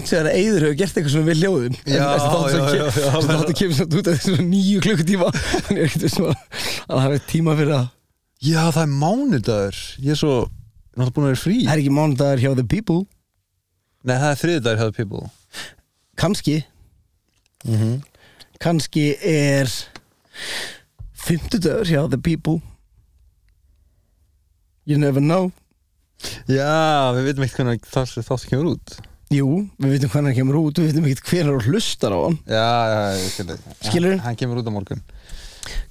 langt sér að Eiður hefur gert eitthvað svona við hljóðum Já, já, já, já, já. Það kemur samt út af þessu svona nýju klukkutíma. Þannig er að að það er tíma fyrir að Já, það er mánudagur. Ég er svo, náttúrulega búin að vera frí. Það er ekki mánudagur hjá The People. Nei, það er þriðdagur hjá The People. Kanski Kanski er Fymtudagur hjá The People. You never know. Já, við veitum ekkert hvernig það þátt kemur út Jú, við veitum hvernig hann kemur út Við veitum ekkert hvernig hann hlustar á hann. Já, já, skilur Skilurðu? Hann, hann kemur út á morgun.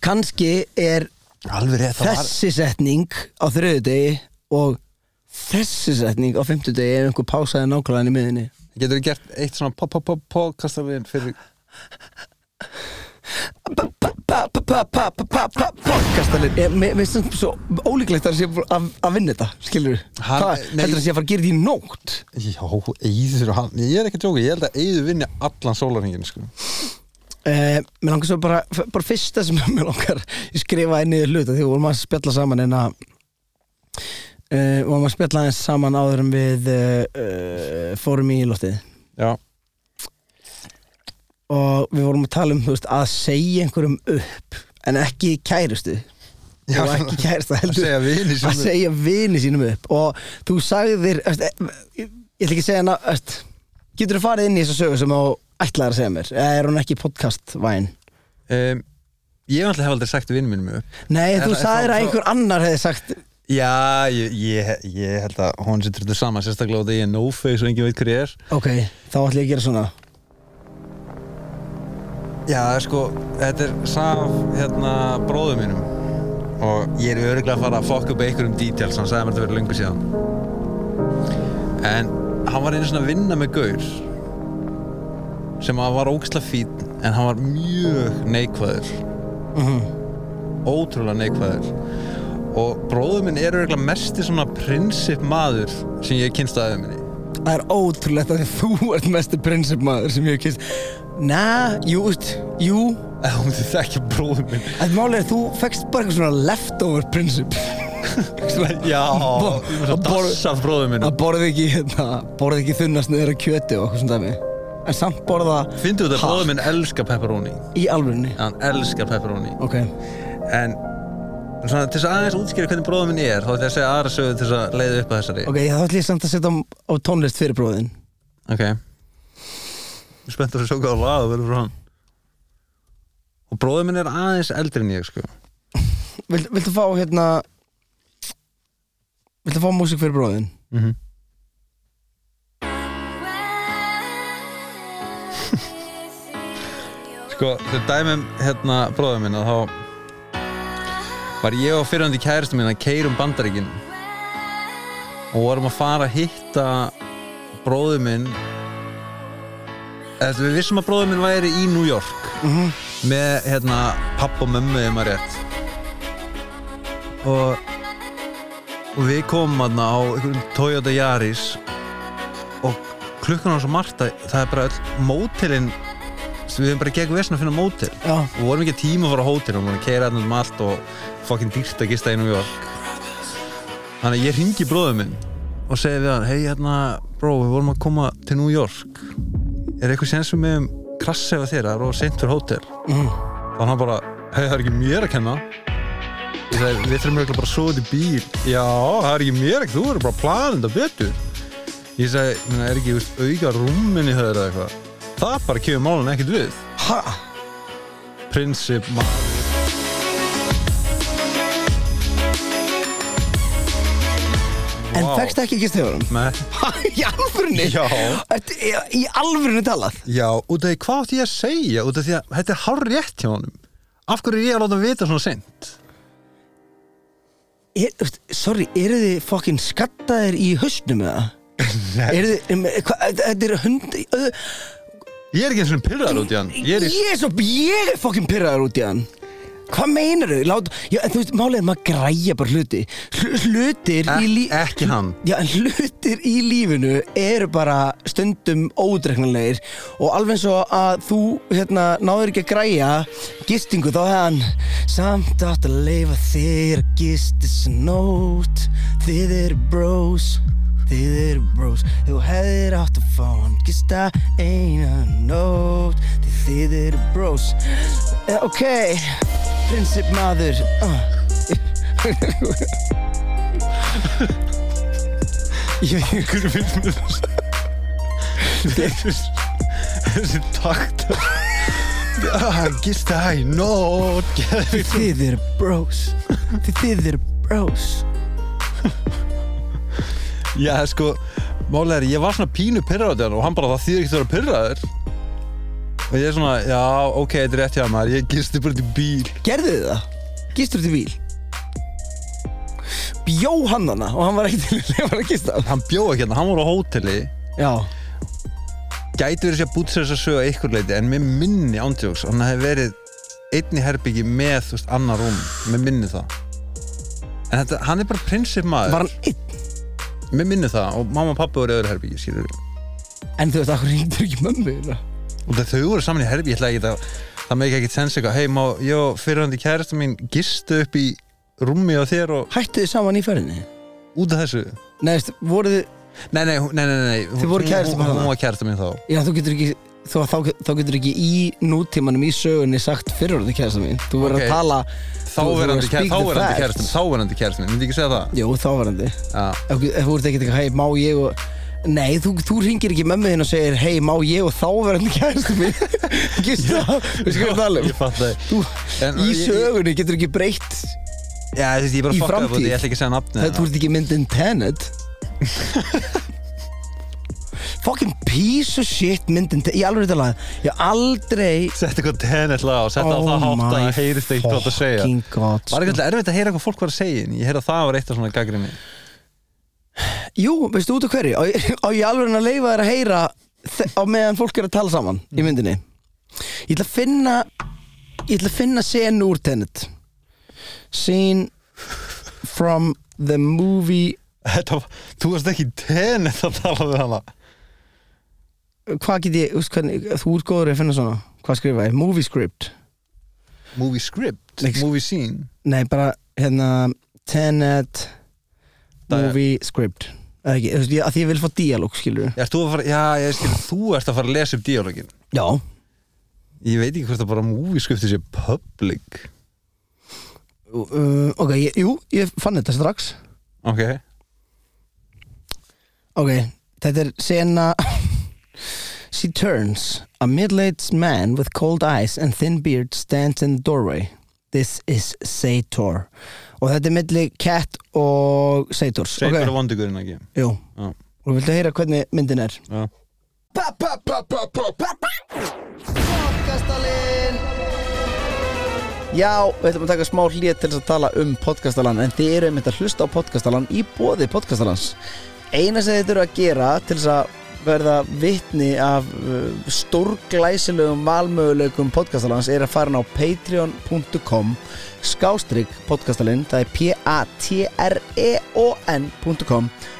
Kanski er rétt, það var þessi setning á þriðudegi og þessi setning á fimmtudegi ef einhver pásaði nákvæmlega í miðinni Getur við gert eitt svona pop-pop-pop-podcastarinn fyrir Podcastalinn Mér finnst þetta svo ólíklegt að það að, að vinna þetta Skilur nei. heldur það sé að fara að gera þetta í nótt? Já, hann. Ég er ekki að djóka, ég held að Eiður vinni allan sólarhingin sko. Eh, mér langar svo bara, bara fyrsta sem mér langar ég skrifa inn í hluta því við vorum að spjalla saman en að uh, vorum að spjalla eins saman áður en við fórum í loftið. Já, og við vorum að tala um veist, að segja einhverjum upp en ekki kærustu. Já, og ekki kærustu að heldur. segja vini að segja vini sínum upp. Og þú sagðir veist, eh, ég ætla ekki að segja hana getur þú farið inn í þessa sögu sem þú ætlaðir að segja mér? Eða er hún ekki podcast væn um, Ég hef alltaf aldrei sagt vinn minnum upp. Nei, Er þú það- sagðir þá- að einhver annar hefði sagt Já, ég, ég, ég held að hún setur þetta saman sérstaklega á því ég er no-face og engin veit hver ég er. Ok, þá ætla ég að gera svona Já, sko, þetta er Saf, hérna, bróður mínum. Og ég er öruglega að fara að fokka upp einhverjum details, hann sagði mér þetta verið löngu síðan. En hann var einu svona að vinna með gaur sem að var ógislega fín en hann var mjög neikvæður. Ótrúlega neikvæður. Og bróður minn er öruglega mesti svona prinsip maður sem ég kynst aðeins minni Það er ótrúlegt að þú ert mestu prinsipmaður sem ég hef kynst Næ, jú, veist, jú. Hún þið þekkja bróður minn. Það máli er þú fekst bara eitthvað svona leftover prinsip. Já, Bo- ég var svo að borð- dassað bróður minn. Að borða ekki, hérna, borða ekki þunnast niður að kjöti og eitthvað svona dæmi. En samt borða Fyndu þetta, Ha? bróður minn elskar pepperoni? Í alvörunni? Hann elskar pepperoni. Ok, En svona, til þess að aðeins útskýra hvernig bróður minn er þá ætla ég að segja aðra sögu til þess að leiða upp að þessari. Ok, þá ætlum ég samt að setja á, á tónlist fyrir bróðin Ok. Ég er spenntur að sjá hvað lag það verður frá hann. Og bróður minn er aðeins eldri en ég sko. Vil, Viltu fá hérna Viltu fá músík fyrir bróðin? mm -hmm. Sko, þau dæmum hérna bróður minn að þá var ég og fyrirhandi kæristu mín að keyra um bandaríkin. Og vorum að fara að hitta bróður minn. Eða við vissum að bróður minn væri í New York? Mhm. með hérna papp og mömmu þeim að rétt. Og og við komum aðna á Toyota Yaris. Og klukkan var svo margt að það er bara öll mótelin við erum bara gegn vesna að finna mótel. Já, og vorum ekki tíma að fara á hótel og að keira hérna um allt og fokkin dýrt að gista í New York. Þannig að ég ringi bróðum minn og segi við hann hei hérna bró við vorum að koma til New York. Er eitthvað séns við með krassi eða þér? Það er og seint fyrir hótel. Mhm. þannig hann bara hei það er ekki mér að kenna. Ég segi við þurfum örugglega bara að sofa út í bíl. Já það er ekki mér ekki þú verður bara að plana þetta betur. Ég segi minna, er ekki auka rúminni höfður eða eitthvað? Það bara kemur málun ekkert við. Ha, prinsip maður en Vá. fekst ekki ekki stjóðum? Nei. Í alvörunni? Já. Ertu, í, í alvörunni talað? Já, út af því hvað átti ég að segja út af því að þetta er hár rétt hjá honum af hverju er ég að láta hann vita svona sent Er, sorry, eru þið fokkin skattaðir í hausnum eða? Eru þið, um, hva, þetta er hund uh, ég er ekki eins og pyrraður út í hann ég er í Ég er svo, ég er fokkin pyrraður út í hann Hvað meinar þau? Lát, já, en þú veist, málið er maður græja bara hluti. Hl Hlutir í Ek, lífinu ekki hann. Já, en hlutir í lífinu eru bara stundum ódreiknanlegir og alveg eins og að þú hérna, náður ekki að græja gistingu þá hefði hann samt átt að leifa þér að gist þessi nót þið eru bros þið eru bros. Þú hefðir átt að fá hann gista eina nót því þið eru bros. Eh, ok, prinsip maður uh. Ég Hvernig finnst mér þessi Þessi takt Ah, Gista hæ, nót Þið eru bros. Þið þið eru bros Já, sko Málega er, ég var svona pínu pyrraður og hann bara, það þýðir ekki að vera pyrraður og ég er svona, já, ok, þetta er rétt hjá maður ég gisti bara til bíl. Gerðu þið það? Gistur til bíl? Bjó hann hana og hann var ekki til að lefa að gista hann bjóð ekki hérna, hann var á hóteli. Já. Gæti verið sér að búta sér þess að söga einhver leiti en með minni ándjóks hann hefði verið einn í herbyggi með þú veist, annar rúm, með minni það en þetta, hann er bara prinsip maður. Var hann einn? Með minni það og mamma og pappi voru í öðru herbyggi skilur En þú veist, akkur ringdur ekki mömmu hérna? og það þau voru saman í herbyggi, ég ætla ekki að það með ekki ekkert sens eitthvað, hei, má, ég og fyrirhandi kærasta mín gistu upp í rúmi á þér og Hættu þið saman í ferðinni? út af þessu Nei, veist, voruð þið nei, nei, nei, nei, nei. Þið voru kærasta mín þá Já, þú getur ekki Þú, þá, þá getur ekki í nútímanum í sögunni sagt fyrirorði kærasta mín. Þú verður Ok. að tala þáverandi kærasta mín þáverandi kærasta mín, myndi ekki segja það? Jú, þáverandi. Já, Ef ef þú ert ekki eitthvað, hei, má ég og Nei, þú, þú ringir ekki mömmu þinn og segir Hei, má ég og þáverandi kærasta mín? Gistu það, við um. Ég fatt það En- Í ég- sögunni getur ekki breytt Já, veist, ég bara Í framtíð. ég þú ert ekki myndin Tenet Fucking piece of shit myndin Ég alveg þetta lag Ég hef aldrei Sett eitthvað tennill og sett á það hátt að það heyrist eitt hvað það segja. Oh fucking god Var sko. alltaf erfitt að heyra hvað fólk var að segja ég heyrði að það var eitt af svona gaggrinni Jú, veistu út af hverju? Á ég, á ég alveg að leifa þér að heyra þe- Á meðan fólk er að tala saman Í myndinni. Ég ætla að finna Ég ætla að finna senu úr Tenet. Scene From the movie Þetta, var- þú varst ekki tennill að tala við hana Hvað get ég, hvernig, þú ert góður að finna svona? Hvað skrifa ég? Movie script. Movie script, Like- movie scene? Nei, bara hérna Tenet Movie script. Eða ekki, þú veist, að því ég vil fá dialóg, skilur Já, að fara, já, ég skil, þú ert að fara að lesa upp díalógin? Já. Ég veit ekki hvort það bara movie scripti sé public. Uh, Ok, ég, jú, ég fann þetta strax. Ok. Ok, þetta er sena She turns. A middle-aged man with cold eyes and thin beard stands in the doorway. This is Sator Og þetta er milli Cat og Sators Sveitur Ok, og vondugurinn ekki? Jú. Já. Og viltu heyra hvernig myndin er? Já. Podcastalinn! Já, við ætlum að taka smá hlýð til þess að tala um podcastalann en þið eru einmitt að hlusta á podcastalann í bóði podcastalans Eina sem þið þurfa að gera til þess að verða vitni af uh, stórglæsilegum valmöguleikum podcastalans er að fara á patreon.com skástrygg podcastalinn það er p-a-t-r-e-o-n.com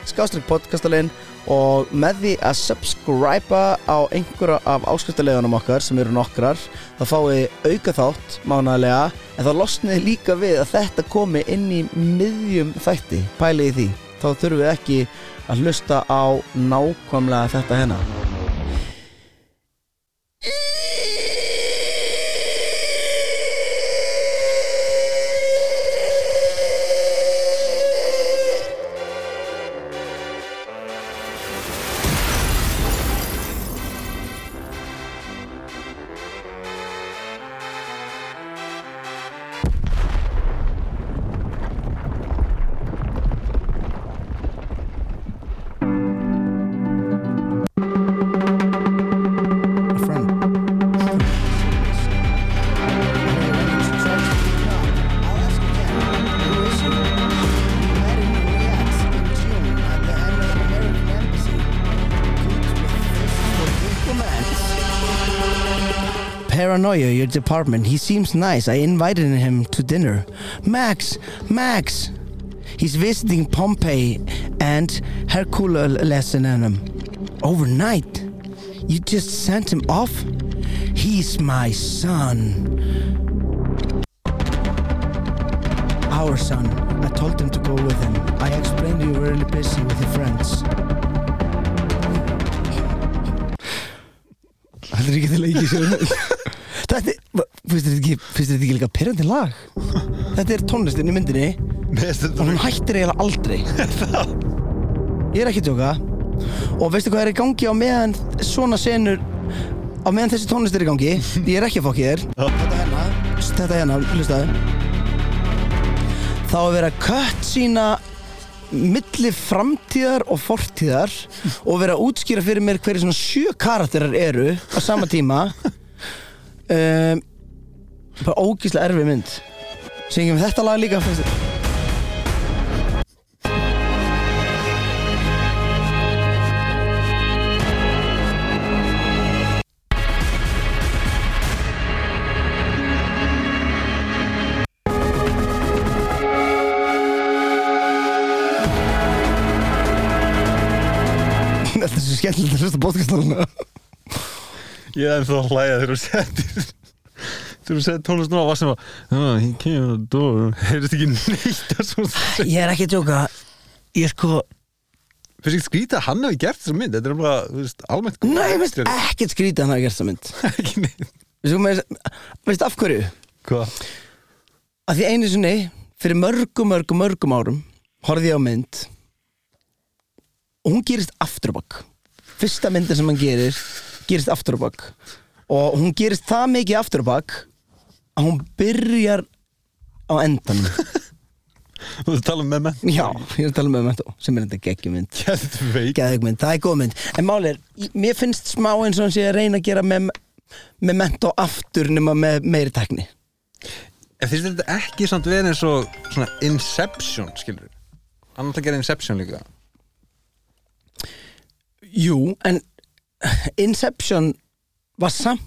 skástrygg podcastalinn og með því að subscriba á einhverja af áskriftalegunum okkar sem eru nokkrar þá fáið auka þátt mánaðlega en þá losnið líka við að þetta komi inn í miðjum þætti pælið í því, þá þurfum við ekki að hlusta á nákvæmlega þetta hérna paranoia your department. He seems nice. I invited him to dinner. Max, Max. He's visiting Pompeii and Hercules overnight. You just sent him off? He's my son. Our son. I told him to go with him. I explained you were really busy with your friends. Þetta er ekki til leiki sem Þetta er, finnst þér ekki, líka pyrrandi lag? Þetta er tónlistin í myndinni. Og hún hættir eiginlega aldrei. Ég er ekki tjóka og veistu hvað er í gangi á meðan svona senur á meðan þessi tónlist er í gangi? Ég er ekki að fokki þér. Þetta hérna, þetta hérna, hlustaðu. Þá að vera kött sína milli framtíðar og fortíðar og vera að útskýra fyrir mér hverju svona sjö karakterar eru á sama tíma. Um, bara ógíslega erfið mynd. Syngjum þetta lag líka þér? Þetta er svo skemmtilegt að hlusta podcastaluna Ég er ennþá að hlæja þegar þú settir þegar þú settir tónlist nú á að oh, he came on the door. Heyrðist ekki neitt að Ég er ekki að djóka. Ég sko, Fyrst ekki skrýta að hann hefði gert þessa mynd? Þetta er bara, þú veist, almennt góð nei, ég leikstjóri. ekkert skrítið að hann hafa gert þessa mynd. Ekki neitt. Veist af hverju? Hvað? Að því einu sinni, fyrir mörgum, mörgum, mörgum árum horfði ég á mynd. Og hún gerist aftur á bak Fyrsta myndin sem hann gerir gerist aftur á bak og hún gerist það mikið aftur á bak að hún byrjar á endanum. Þú veist, tala um með menn Já, ég er að tala með Memento sem er þetta geggjumynd Geðugmynd, það er góð mynd. En máli er, mér finnst smá eins og hann sé að reyna að gera með Memento aftur nema með meiri tekni En finnst þetta ekki samt verið eins og svona Inception, skilur Hann ætla að gera Inception líka. Jú, en Inception var samt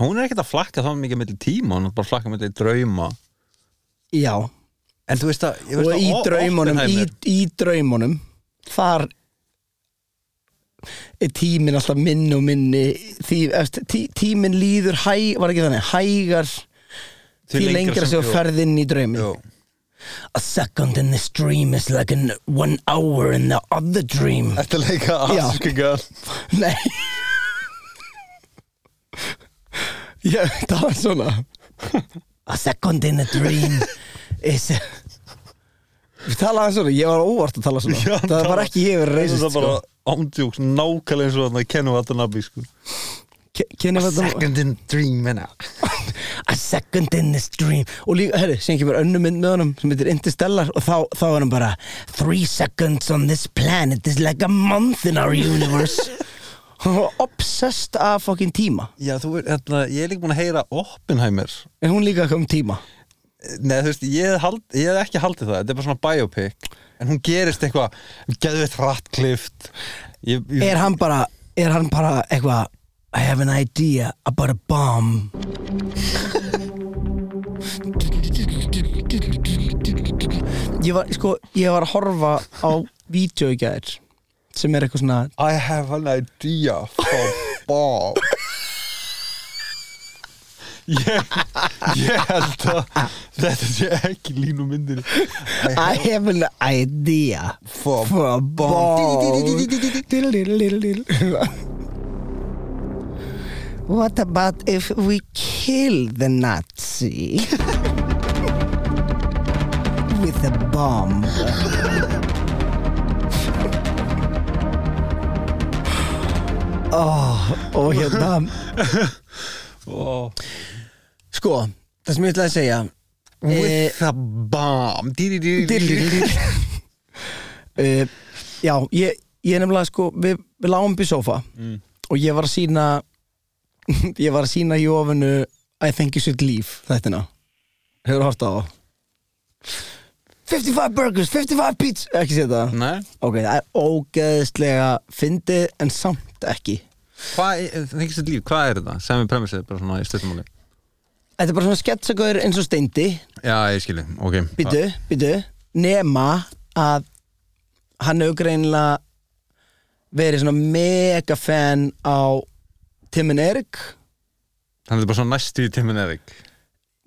Hún er ekkert að flakka þá mikið með tíma Hún er bara að flakka með drauma. Já, En þú veist að ég og veist að í draumunum í, í draumunum þar er tíminn alltaf minni og minni. Því, eftir, tí, tíminn líður hæ, var ekki þannig, hægar því lengra sem þú ferð inn í draumin Jú. A second in this dream is like an one hour in the other dream. Þetta er leika Já. Asuka Nei Ég tala svona. A second in a dream is Við talaði svona, ég var óvart að tala svona. Það var ekki ég verið reisist Það er sko. bara ándjóks nákvæmlega eins og þannig að kennu Watanabe sko. Ke- var þetta Second in dream menna. A second in this dream. Og líka, herri, sem ekki verið önnu mynd með honum sem heitir Interstellar og þá, þá er hann bara Three seconds on this planet is like a month in our universe. var obsessed af fokkin tíma. Já, þú er, hérna, ég er líka búin að heyra Oppenheimer. En hún líka kom tíma? Nei, þú veist, ég hef, hald, ég hef ekki haldið það Þetta er bara svona biopic. En hún gerist eitthvað Geðveitt rattklift ég, ég, Er hann bara, er hann bara eitthvað I have an idea about a bomb. Ég var, sko, ég var að horfa á vídeo í gæðir sem er eitthvað svona I have an idea for Bob Ég, ég held að þetta sé ekki línu myndir I have an idea for for a bomb What about if we kill the Nazi with a bomb? Oh, og hérna oh. Sko, það sem ég ætlaði að segja With bomb dí, dí, dí. uh, Já, ég, ég nefnilega sko Við, við lágum upp í sófa Mm. Og ég var að sína Ég var að sína Jófinu I think you should leave Þettina Hefur hort á það? 55 burgers, 55 pizza. Ekki séð það? Nei, Ok, það er ógeðslega fyndið en samt ekki. Hvað er, þengist þetta líf, hvað er þetta? Sem við premissið bara svona í stuttumáli Þetta er bara svona sketsagöður eins og steindi. Já, ég skilji, ok. Býtu, býtu Nema að hann hefur greinilega verið svona mega fan á Tim and Eric. Þannig að þetta er bara svona næstu í Tim and Eric.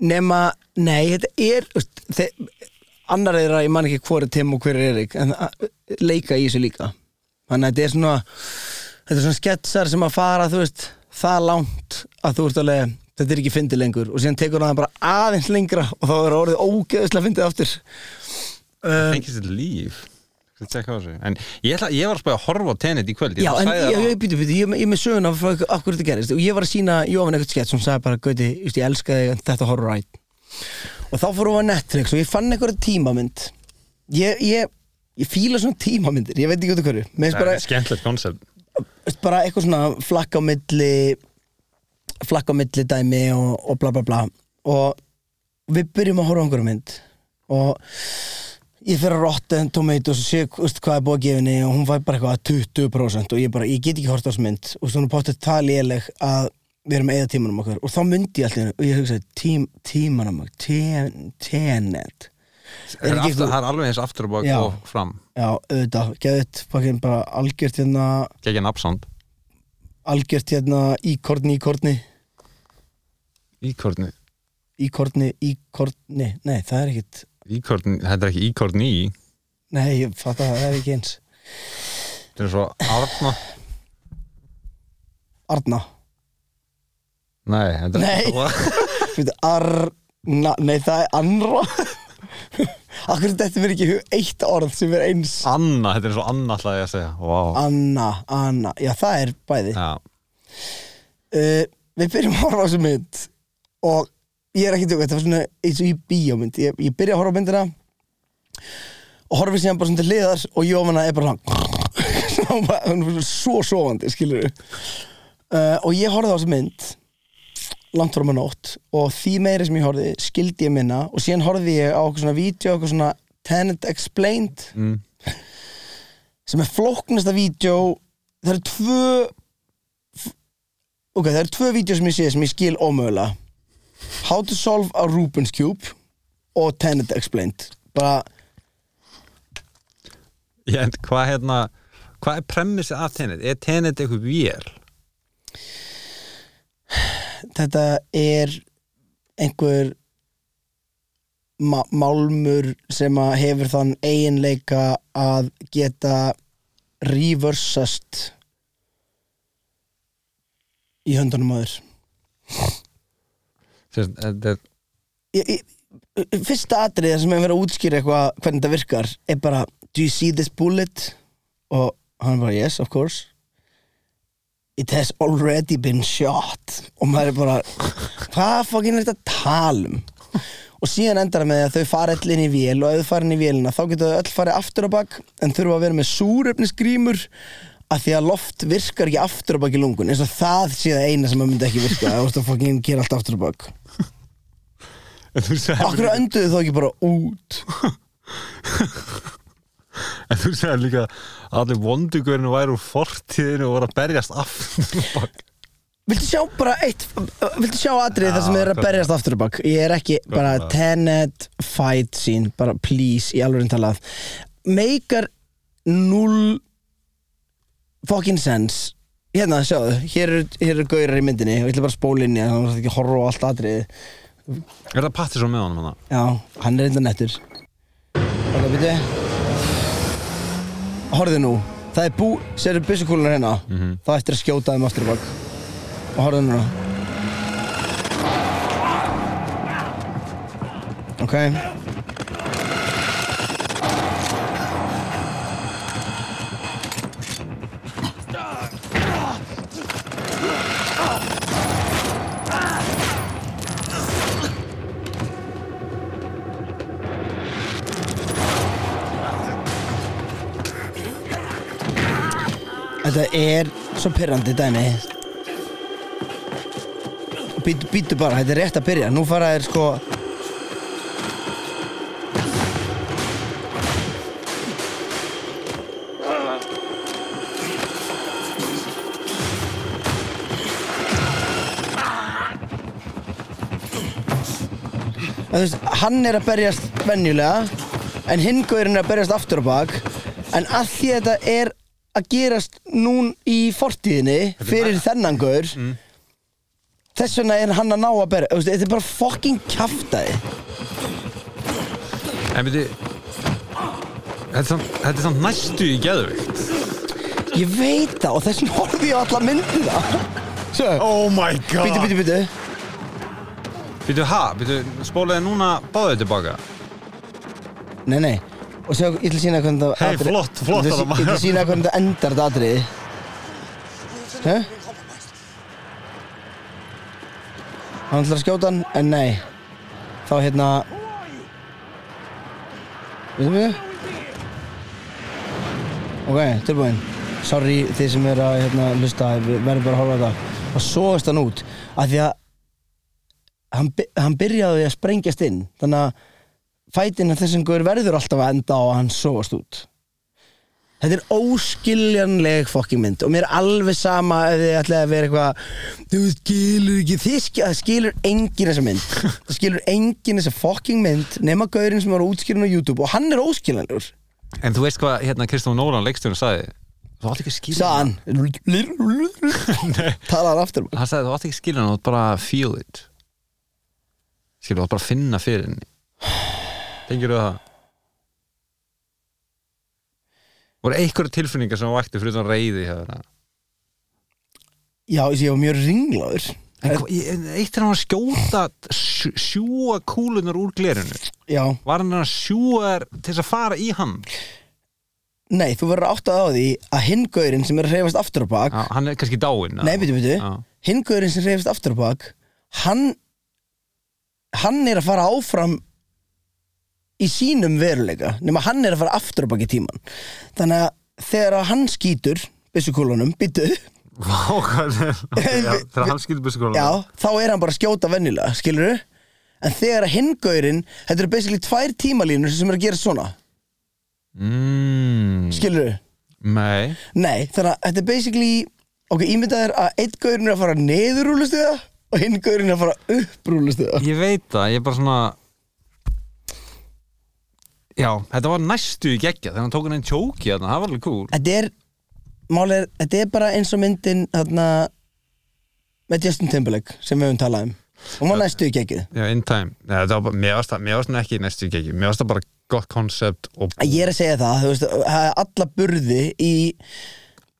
Nema, nei, þetta er veist, þe- annar er að ég man ekki hvor er Tim og hver er Erik en leika í þessu líka. Þannig að þetta er svona þetta er svona sketsar sem að fara veist, það langt að þú veist alveg þetta er ekki fyndið lengur. Og síðan tekur hann það bara aðeins lengra og þá er orðið ógeðslega fyndið aftur. Um, Þengist þetta líf. En ég, ætla, ég var að spæða að horfa á Tenet í kvöld. Ég Já, en ég, það. ég, býtu, býtu, ég, með söguna af hverju þetta gerist. Og ég var að sína Jófan eitthvað skett sem sagði bara, Gauti, ég elska þig en þetta horror right og þá fórum við á Netflix og ég fann eitthvað tímamynd. Ég, ég, ég fíla svona tímamyndir ég veit ekki út af hverju. Mér finnst Það bara, er skemmtilegt koncept bara eitthvað svona flakk á milli flakk á milli dæmi og, og bla bla bla. Og við byrjum að horfa á einhverju mynd. Og ég fyrir að Rotten Tomatoes og sé veist, hvað er búið að gefa henni og hún fær bara eitthvað 20% og ég bara, ég get ekki hort á þessu mynd. Og svona bóttið það léleg að við erum eða tímanum okkar og þá myndi ég alltaf og ég hugsaði, tím, tímanum okkar ten, tenet Það er, er alveg eins aftur og bak og fram. Já, auðvitað, geðið fucking bara algjört hérna Gekki nafnsánd algjört hérna íkorni, íkorni Íkorni íkorni, íkorni nei, það er ekkit Íkorni, þetta er ekki íkorni í. Nei, ég fatt að það er ekki eins. Þetta er svo Arna. Arna, Nei, þetta er Nei. ekki Veitu, Arna nei, það er Anra Akkur þetta verður ekki hug eitt orð sem er eins? Anna, þetta er svo Anna ætlaði ég að segja. Wow. Anna, Anna, já það er bæði. Já, uh, Við byrjum að horfa á þessu mynd. Og ég er ekki tjóka, þetta var svona eins og í bíómynd. Ég, ég byrja að horfa á myndina og horfi síðan bara svona til hliðar og Jófana er bara svona hún er svo sofandi, skilur uh, og ég horfði á þessu mynd langt fram að nótt og því meiri sem ég horfði skildi ég minna og síðan horfði ég á eitthvað svona vídeo, eitthvað svona Tenet Explained mm. sem er flóknasta vídeo það eru tvö ok, það eru tvö vídeo sem ég sé sem ég skil ómögulega How to solve a Rubik's Cube og Tenet Explained bara, Ég, en hvað hérna Hvað er premissið af Tenet? Er Tenet eitthvað vél? Þetta er einhver málmur sem að hefur þann eiginleika að geta reversast í höndunum aður fyrsta atriði sem er verið að útskýra eitthvað hvernig þetta virkar er bara do you see this bullet? Og hann bara yes of course it has already been shot. Og maður er bara hvað fokkin er þetta að tala um? Og síðan endar það með að þau fara allir inn í vél og ef þau fara inn í vélina þá getur þau öll farið aftur á bak en þurfa að vera með súrefnisgrímur að því að loft virkar ekki aftur á bak í lungun eins og það sé það eina sem maður myndi ekki virka það að fokkin gera allt aftur á bak. En þú sagðir Akkur önduðu þá ekki bara út En þú segir líka að allir vondugurinn væri úr fortíðinu og voru að berjast aftur og bak. Viltu sjá bara eitt Viltu sjá atrið þar sem Já, þið er að berjast aftur á bak Ég er ekki bara. Tenet fight scene Bara please í alveg talað Meikar null Fucking sense Hérna, sjáðu, hér eru er eru gaurar í myndinni og ég ætla bara að spóla inn í það, þannig að ekki að horfa á allt atrið Er það Pattisson með honum hana? Já, hann er enda nettur Ok, byrju Horfðu nú. Það er bú, sérðu byssukúlunar hérna. Mhm. Það eftir að skjóta þeim aftur á bak. Og horfðu nú Ok Þetta er svo pyrrandi dæmi. Býtu, býtu bara, þetta er rétt að byrja. Nú fara þér sko. Að veist, hann er að berjast venjulega en hinn góðurinn er að berjast aftur og bak en að því þetta er að gerast nún í fortíðinni fyrir þennan gaur þess vegna er hann að ná að veist, þetta er bara fucking kjaftaði En veitu Þetta er samt, þetta er samt næstu í geðvikt ég veit það og þess vegna horfði ég á alla myndina. Sjö, Oh my god. Bítu, bítu, bítu Býtu, ha? Býtu, spólaði núna báðið tilbaka. Nei, nei Og sjá, ég ætla að sína hvernig það atriði- flott, flott Ég ætla að ætla sína hvernig það endar þetta atriði. Hæ? Hann ætlar að skjóta hann, en nei. Þá hérna Veitum við? Ok, tilbúin. Sorry þið sem eru að hérna, hlusta Við verðum bara að horfa þetta. Og sogast hann út Af því að hann, hann byrjaði að sprengjast inn. Þannig að fætin af þessum guður verður alltaf að enda á að hann sogast út. Þetta er óskiljanleg fokking mynd og mér er alveg sama ef þið ætlaði að vera eitthvað þú skilur ekki, þið skilur, það skilur enginn þessa mynd. Það skilur enginn þessa fokking mynd nema gaurinn sem var útskilin á YouTube og hann er óskiljanlegur. En þú veist hvað, hérna, Kristofur Nólan, leikstjórn, sagði? Þú átt ekki að skilja hann. talar aftur. Hann sagði, þú átt ekki að skilja hann, þú átt bara að feel it. Skilur, þú átt bara að finna fyrir henni Tengir þú það? Voru einhverju tilfinningar sem vakti fyrir þann reyði hjá þetta? já, ég var mjög ringlaður eitt er hann að skjóta sj- sjúga kúlunar úr glerinu já, Var hann að sjúga þær til þess að fara í hann? nei, þú verður áttað á því að hinn gaurinn sem er að hreyfast aftur á bak Já, hann er kannski dáinn Nei, Já. Hinn gaurinn sem reyfist aftur á bak Hann Hann er að fara áfram Í sínum veruleika Nefn hann er að fara aftur á bak í tíman Þannig að þegar að hann skýtur Byssukúlunum, byttu er Þegar hann skilur byssu kúlunar Já, þá er hann bara að skjóta venjulega Skilur En þegar að hinn gaurinn Þetta eru basically tvær tímalínur sem er að gera svona. Mm, Skilur Nei. Nei, þannig að þetta er basically Ok, ímyndaður að einn gaurinn er að fara neður rúlustiða Og hinn gaurinn er að fara upp rúlustiða Ég veit það, ég er bara svona Já, þetta var næstu í geggja þegar hann tók hann einn tjóki þarna, það var alveg cool. Þetta er Málið er, þetta er bara eins og myndin þarna með Justin Timberlake sem við höfum talað um. Hún var næstu í geggið. Já, in time. Nei, þetta var bara, mér varst það, mér varst það ekki næstu í geggju Mér varst það bara gott koncept og Ég er að segja það, þú veist, það er alla burði í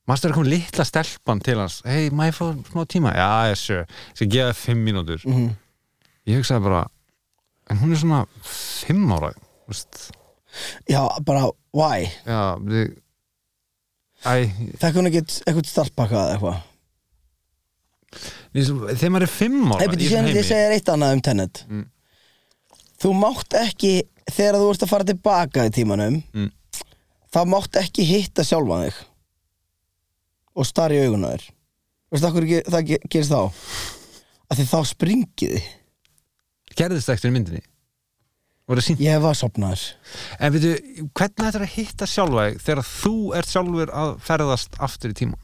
Mástu það kom litla stelpan til hans? Hei, ég fá smá tíma? Já, ég sé, skal gefa þér fimm mínútur. Mhm. Ég hugsaði bara En hún er svona fimm ára þú veist. Já, bara, why? Já, við Æ, Fekk hún ekkert eitthvað startpakka eða eitthvað ég- þegar maður er fimm ára beti, í síðan þessum ég segja þér eitt annað um Tenet Mm. Þú mátt ekki þegar þú ert að fara tilbaka í tímanum Mm. þá mátt ekki hitta sjálfa þig og starra í augun á þér Veistu hvað ge- það ge- gerist þá? Af því þá springið þið Gerðist það eftir í myndinni Ég var sopnaður En veitu, hvernig þetta er að hitta sjálfa þig þegar þú ert sjálfur að ferðast aftur í tíma?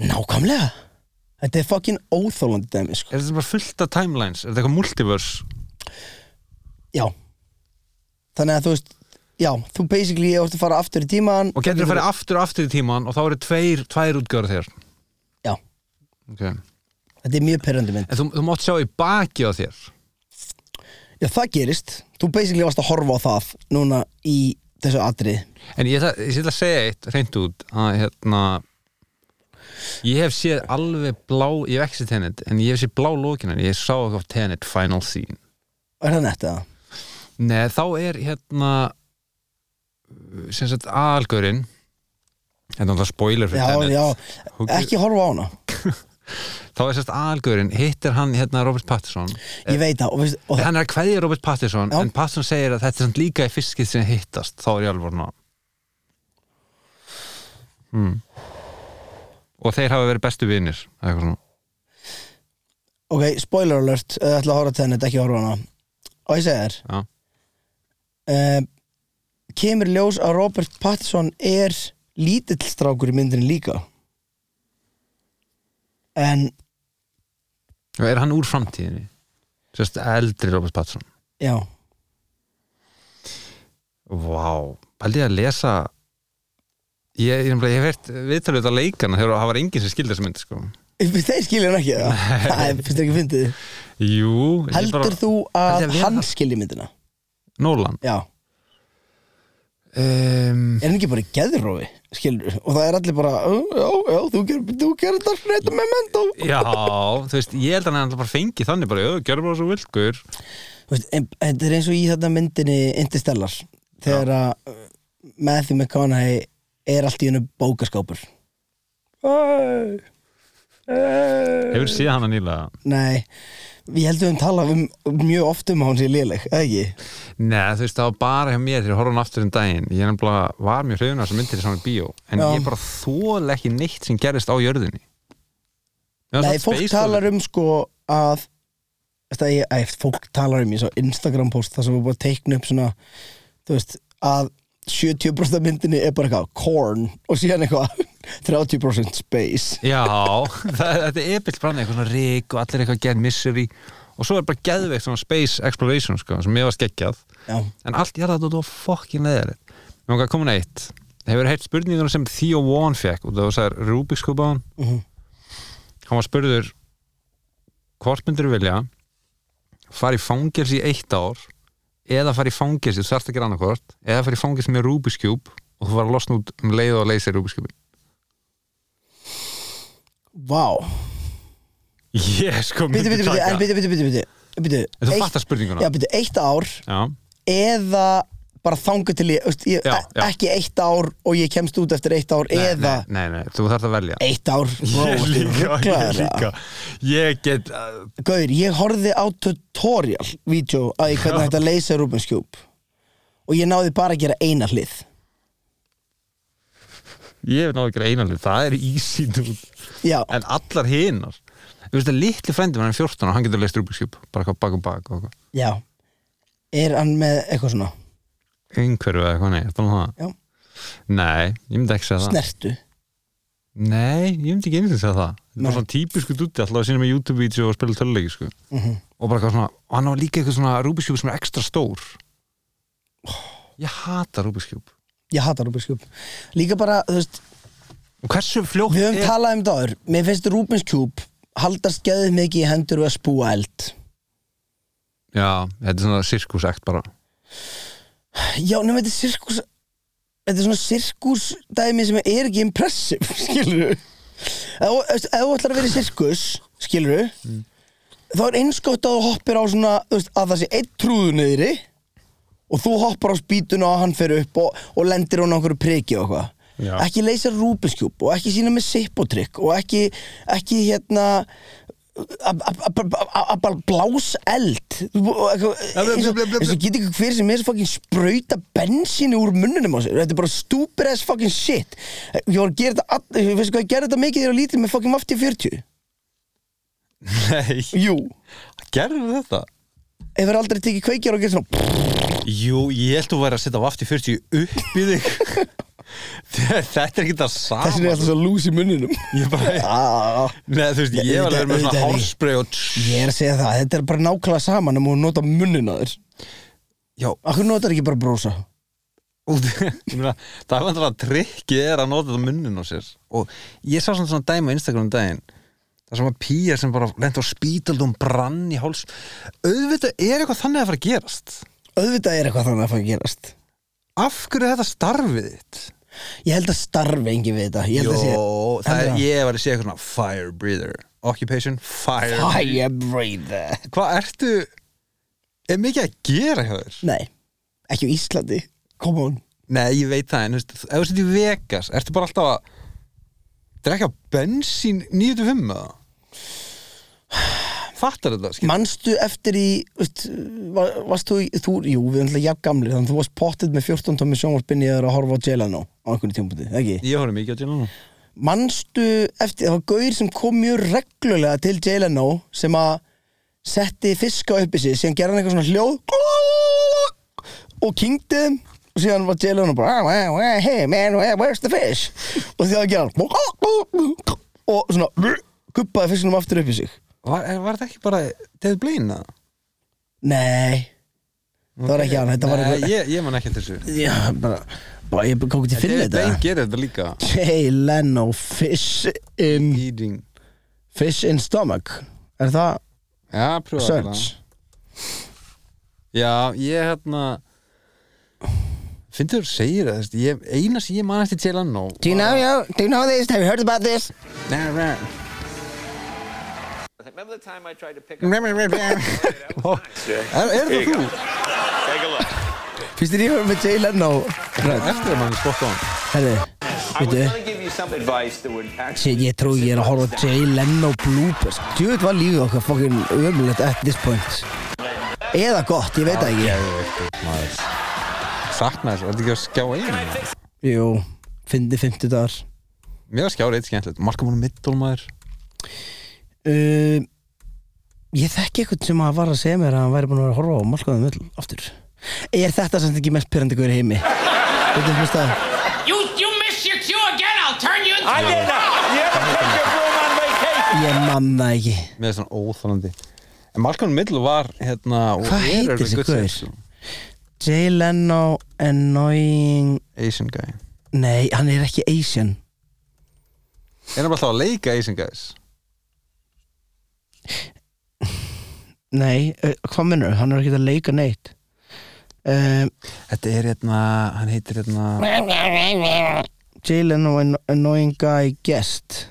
Nákvæmlega Þetta er fucking óþólandi dæmi sko. Er þetta bara fullt af timelines? Er þetta eitthvað multiverse? Já Þannig að þú veist Já, þú basically ert að fara aftur í tíman Og getur að fara aftur og aftur í tíman og þá eru tveir, tvær útgjöra þér Já, okay. þetta er mjög perrandi mynd En þú, þú mátt sjá í baki á þér Já, það gerist. Þú basically varst að horfa á það Núna í þessu atrið En ég, ætla- að segja eitt reynd út að hérna ég hef séð alveg blá ég hef ekki séð Tenet, en ég hef séð blá lókina ég sá eitthvað Tenet Final Scene. Er það nett eða? Nei, þá er hérna sem sagt aðalgörinn er það spoiler fyrir Já, Tenet. já, ekki horfa á hana þá er sérst aðalgörinn, hittir hann hérna Robert Pattinson Ég veit það og, og hann er að kveðja Robert Pattinson Já. en Pattinson segir að þetta er líka í fyrst skið sem hittast, þá er ég alveg ná hmm. og þeir hafa verið bestu svona Ok, spoiler alert þið ætla að horfa á tennet, ekki horfa á hana Og ég segi þér Já. uh, Kemur í ljós að Robert Pattinson er lítill strákur í myndinni líka En er hann úr framtíðinni? Sérst eldri Robert Pattinson. Já, Vá, pældi ég að lesa Ég, ég, ég hert viðtalið þetta leikana þegar það var enginn sem skildi þessa mynd sko. þeir skilja hann ekki það fyrst ekki fyndið. Jú, heldur bara, þú að að hann skilji myndina? Nolan? Já, um, er hann ekki bara í geðrófi skilur, og það er allir bara "Ó, já, já, þú gerir þú gerir þetta hreita með memento Já, þú veist, ég held að hann alltaf bara fengi þannig bara, já, gerðu bara svo vilkur Þú veist, en- þetta er eins og í þetta myndinni Interstellar þegar að uh, Matthew McConaughey er allt í hennu bókaskápur. Hefur séð hana nýlega? Nei, við heldum við tala um, mjög oft um að hún sé léleg, eða ekki? Nei, þú veist, það var bara hjá mér þegar ég horfði hann aftur um daginn Ég nefnilega var mjög hrifun af þessum myndir í saman bíó En Já. ég bara þól ekki neitt sem gerist á jörðinni Nei, fólk talar um sko að ég, æ, fólk talar um í svo Instagram post það sem var bara að teikna upp svona þú veist, að 70% af myndinni er bara eitthvað corn og síðan eitthvað 30% space. Já, það, þetta er epilt brann eitthvað svona rík og allir eitthvað get misery og svo er bara geðveikt svona space exploration sko, sem ég var skeggjað Já, en allt ég að þetta var fokkin leðilegt Mér langar að koma með eitt. Hefur heitt spurningur sem Theo Wan fekk og það var sæður Rubik's Cube á hann? Mhm. Hann var spurður hvort myndir vilja fara í fangelsi í eitt ár eða fara í fangelsi, þú þarft að gera annarkvort eða fara í fangelsi með Rubik's Cube og þú fara að losna út um leið og leysa Rubik's Cube vá. Ég sko myndi taka bitu, bitu En Þú fattar spurninguna. Já, bitu, eitt ár Já. eða bara þangu til ég, veist, ég Já, já. ekki eitt ár og ég kemst út eftir eitt ár Nei, eða nei, nei, þú þarft að velja. Eitt ár. Ég líka, ég líka. Ég get uh, Gauður, ég horfði á tutorial vídeo að ég hvernig Já. hægt að leysa Rubens Cube og ég náði bara að gera eina hlið. Ég hef náðu ekki einanlega, það er. Já, En allar að litli frendi hann er 14 og hann getur leist Rubik's Cube bara bak og bak já. Er hann með eitthvað svona einhverju eða eitthvað, nei, þetta er það Já. Nei, ég myndi ekki segja það. Snertu. Nei, ég myndi ekki einhvern segja það. Þetta Nei. bara svona típisku dutti alltaf að sína með YouTube-vídeó og spila töluleiki sko. Mhm. og bara eitthvað svona, og hann var líka eitthvað svona Rubik's Cube sem er ekstra stór. Ég hata Rubik's Cube. Ég hata Rubens Cube. Líka bara, þú veist, Og hversu fljótt við höfum talað um það áður. Mér finnst Rubens Cube haldast geðið mikið í hendur við að spúa eld. Já, þetta er svona sirkusekt bara Já, nema þetta er sirkus Þetta er svona sirkus dæmi sem er ekki impressive, skilur þú- ef þú ætlar að vera í sirkus, skilur þá er einskott að þú hoppir á svona þú veist, að það sé einn trúðu niðri og þú hoppar á spýtuna og hann fer upp og, og lendir hún á einhverju priki og eitthvað Já. ekki leysa Cube og ekki sína með sippotrykk og ekki, ekki hérna að- að að- að- að bara blás eld. Og geti ekki hver sem er fucking sprauta bensínu úr munnunum á sér. Þetta er bara stupid as fucking shit. Ég var að gera þetta ég veist hvað ég gerði þetta mikið þegar ég var lítið með fucking vafti 40 Nei, jú, gerðu þetta? hefur aldrei tekið kveikjar og gert svona Jú, ég held að þú væri að setja vafti 40 upp í þig Þetta er ekki það sama. Þessin er alltaf svo lús í munnunum Ég bara, ah, Nei, þú veist, ég var að vera með svona hárspray og ég er að segja það, þetta er bara nákvæmlega saman um að nota munnin á þér. Já, Akkur notar ekki bara brósa það er vantilega að trikki er að nota þetta munnin á sér. Og ég sá svona, svona dæmi á Instagram um daginn það sem var pýjar sem bara lent á spítaldum brann í háls. Auðvitað er eitthvað þannig að fara að gerast. Auðvitað er eitthvað þannig að fara að gerast. Af hverju er þetta starfið þitt? Ég held að starfi engin við þetta. Ég held að sé Jó, það er, ég var að segja eitthvað svona fire breather. Occupation, fire, Fire breather. Hvað ertu er mikið að gera hjá þér? Nei, ekki á Íslandi. Come on. Nei, ég veit það, en ef þú setur í Vegas ertu bara alltaf að drekka bensín 95 eða? Fattar þetta, skil? Manstu eftir í veist, var, Varst þú, þú Jú, við erum alltaf jafn gamlir Þannig að þú varst pottið með 14 tómi sjónvarpinni að horfa á Jelano á einhverju tímpúti, ekki? Ég horfði mikið á Jelano Manstu eftir, það var gauðir sem kom mjög reglulega til Jelano sem að setti fiska upp í sig síðan gerði hann eitthvað svona hljóð og þeim og síðan var Jelano bara "Ah, hey man, where's the fish og því að gera hann og svona guppaði fiskunum aftur upp í sig Var, var þetta ekki bara David Blaine? Nei, það var ekki hann Þetta var Nei, eitthvað ég, ég man ekki eftir þessu. Já, bara, bara ég kom ekki til að finna David Bain þetta gerir þetta líka. Jay Leno, Fish in Eating. Fish in Stomach. Er það Já, pröfa search? Já, ég hérna Finnst þú að segir það, þú veist, ég, eina sem ég man eftir Jay Leno Do you know, you, do you know this? Have you heard about this? Nei, nei Remember the time I tried to pick up Er, er það þú? Take a look. Fyrst er ég verið með Jay Leno? Eftir að mann spott á hann Herri, veitu. going to give you some advice that would actually Shit, ég trú ég er að horfa Jay Leno bloopers. Djúið var lífið okkar fucking ömulegt at this point. Eða gott, ég veit það ekki. Maður. Sakna þess, er þetta ekki að skjá einu? Jú, fyndi 50 dagar Mér var skjár eitt skemmtilegt. Markamónu middól maður uh, Ég þekki eitthvað sem að var að segja mér að hann væri búin að vera að horfa á Malkaðum öll aftur Er þetta samt ekki mest pyrrandi guður heimi? Veitum þú það? You you missed your cue again. I'll turn you into I did not. You ever take your broom on vacation? Ég man það ekki Með svona óþálandi En Malkamónu middól var hérna og Hvað er heitir þessi sense, Jay Leno annoying Asian guy Nei, hann er ekki Asian Er hann bara alltaf að leika Asian guys? Nei, uh, hvað minnur? Hann er ekki að leika neitt. Um, Þetta er hérna, hann heitir hérna Jay Leno an annoying guy guest.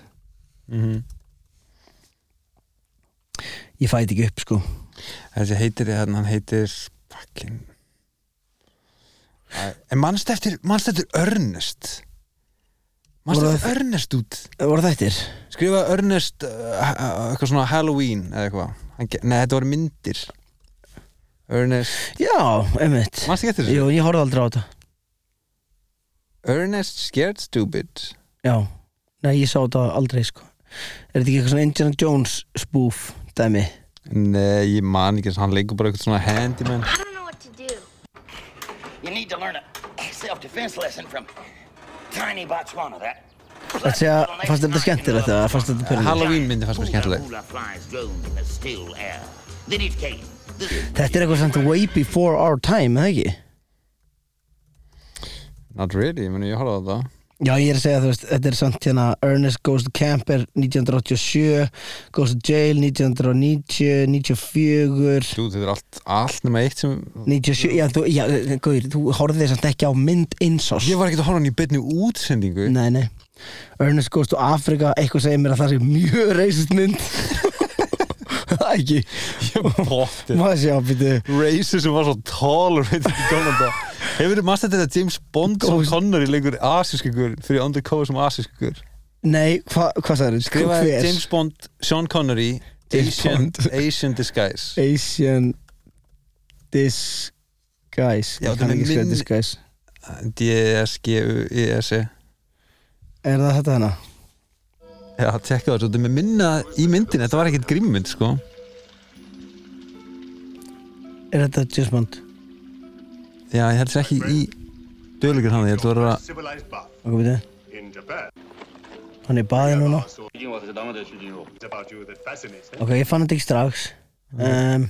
Mm Ég fæti ekki upp sko. Þessi heitir, hérna, hann heitir fucking En mannst eftir, mannst eftir Ernest? Mannst eftir Ernest út? Voru þættir? Skrifa Ernest uh, eitthvað svona Halloween eða eitthvað Nei, þetta voru myndir Ernest Já, einmitt Manstu ekki eftir þessu? Jú, ég horfði aldrei á þetta Ernest Scared Stupid Já, nei, ég sá þetta aldrei sko Er þetta ekki eitthvað svona Indiana Jones spoof dæmi? Nei, ég man ekki Hann leikur bara eitthvað svona handyman I don't know what to do. You need to learn a self-defense lesson from tiny Botswana. That. Þetta segja, fannst þetta skemmtilegt eða fannst þetta pyrrandi? Halloween myndi fannst mér skemmtileg Þetta er eitthvað samt way before our time, eða ekki? Not really, ég meni ég horfði á þetta Já, ég er að segja, þú veist, þetta er samt hérna Ernest Goes to Camper 1987 Goes to Jail 1990 94 Jú, þetta er allt, allt nema eitt sem 97, já, þú, já, gauður, þú horfðið samt ekki á mynd einsás Ég var ekkert að horfa hann í beinni útsendingu. Nei, nei. Ernest Goes to Africa, eitthvað segir mér að það sé mjög reisist mynd. Það ekki býtu Racer sem var svo tálur veit ekki þetta Hefur þið mannst þetta James Bond Góð- Connery leikur asískugur fyrir undercover sem asískugur Nei, hva, hvað sagður? Skrifaði James Bond, Sean Connery Asian. Asian Disguise. Asian Disguise. Ég kann ekki skrifa disguise. D-S-G-U-I-S-E Er það þetta hana? Já, tekka það, þetta er með minna í myndin Þetta var ekkert grimmynd, sko. Er þetta James Bond? Já, ég held sér ekki í dölugur hann, ég held að vera civilized bath Ok, býtu in Japan. Hann er í baði núna. Ok, ég fann þetta ekki strax um,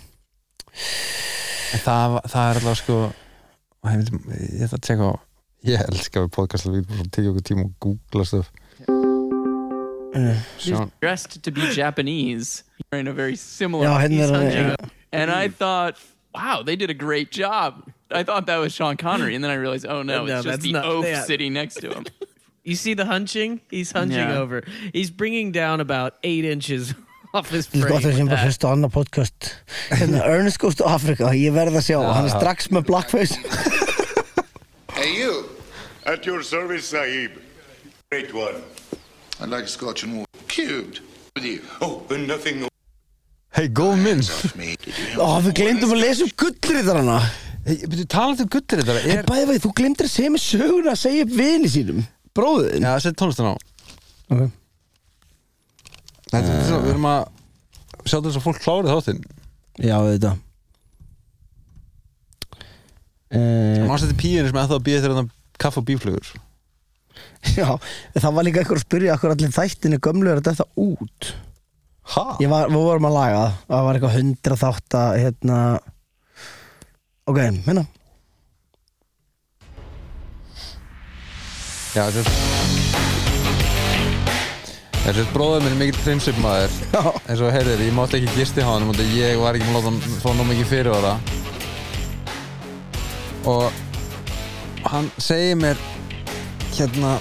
það, var- það er alltaf sko og ég, ég ætla að tjekka á Ég elska við podcast við erum bara að tekja okkur tíma og googla stöf uh, Sean, dressed to be Japanese, wearing a very similar Já, piece er on hann, Jacob. And I thought, wow, they did a great job. I thought that was Sean Connery, and then I realized, oh no, No, it's that's just the not- oaf yeah. sitting next to him. You see the hunching? He's hunching Yeah. over. He's bringing down about eight inches off his Þú frame. gott að sem bara hlusta á annar podcast Hérna, Ernest Goes to Africa Ég verð að sjá, hann er strax með blackface Hey, you! At your service, Sahib. Great one. I'd like scotch and water. Cubed. With you. Oh, nothing. Hei, góð mynd Me. Did you Ó, við glemdum að lesa um gullriðarana Talandi um guttir þetta En er, bæði veið, þú glemdir að segja mig söguna að segja upp vini sínum Bróðin Já, sett tónlistan á. Ok. Þetta er svo, við erum að sjá þess að fólk klárið þáttinn. Já, þetta uh, Mást þetta píinu sem ennþá býði þegar þannig kaffa og bíflugur? Já, það var líka einhver að spyrja Akkur allir þættinu gömlu er þetta út. Var, við vorum að laga það. Það var eitthvað hundra þátt að hérna Ok, hérna. Já, Þessi bróður minn er mikill prinsipmaður Já. eins og heyrðir, ég mátti ekki gisti á hann og ég var ekki með að fá ná mikið fyrir ára og hann segir mér hérna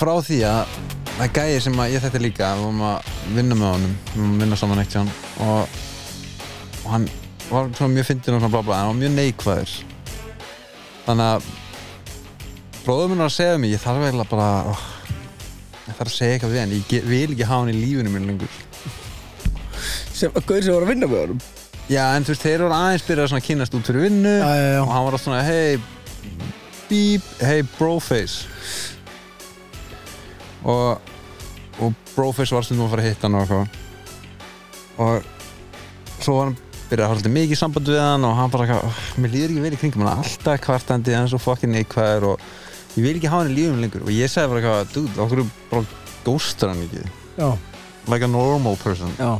frá því að það er gæði sem að ég þetta líka við varum að vinna með honum við varum að vinna saman eitt og, og hann var svona mjög fyndin og svona bla bla en hann var mjög neikvæður. Þannig að bróður minn var að segja mér ég þarf eiginlega bara oh, ég þarf að segja eitthvað við hann ég ge- vil ekki hafa hann í lífinu minn lengur. Sem, Gauður sem voru að vinna með honum? Já en þú veist þeir voru aðeins byrjað að kynast út fyrir vinnu Já, já, já. og hann var alltaf svona hey beep, hey broface. Og og broface var stundum að fara að hitta hann og eitthvað. Og svo var hann byrjað að svolítið mikið samband við hann og hann bara eitthvað, "Oh, mér líður ekki vel í kringum hann alltaf kvartandi, hann er svo fucking neikvæður og ég vil ekki hafa hann í lífum lengur. Og ég sagði bara eitthvað, dude, okkur bara ghostar hann ekki? Já, like a normal person. Já.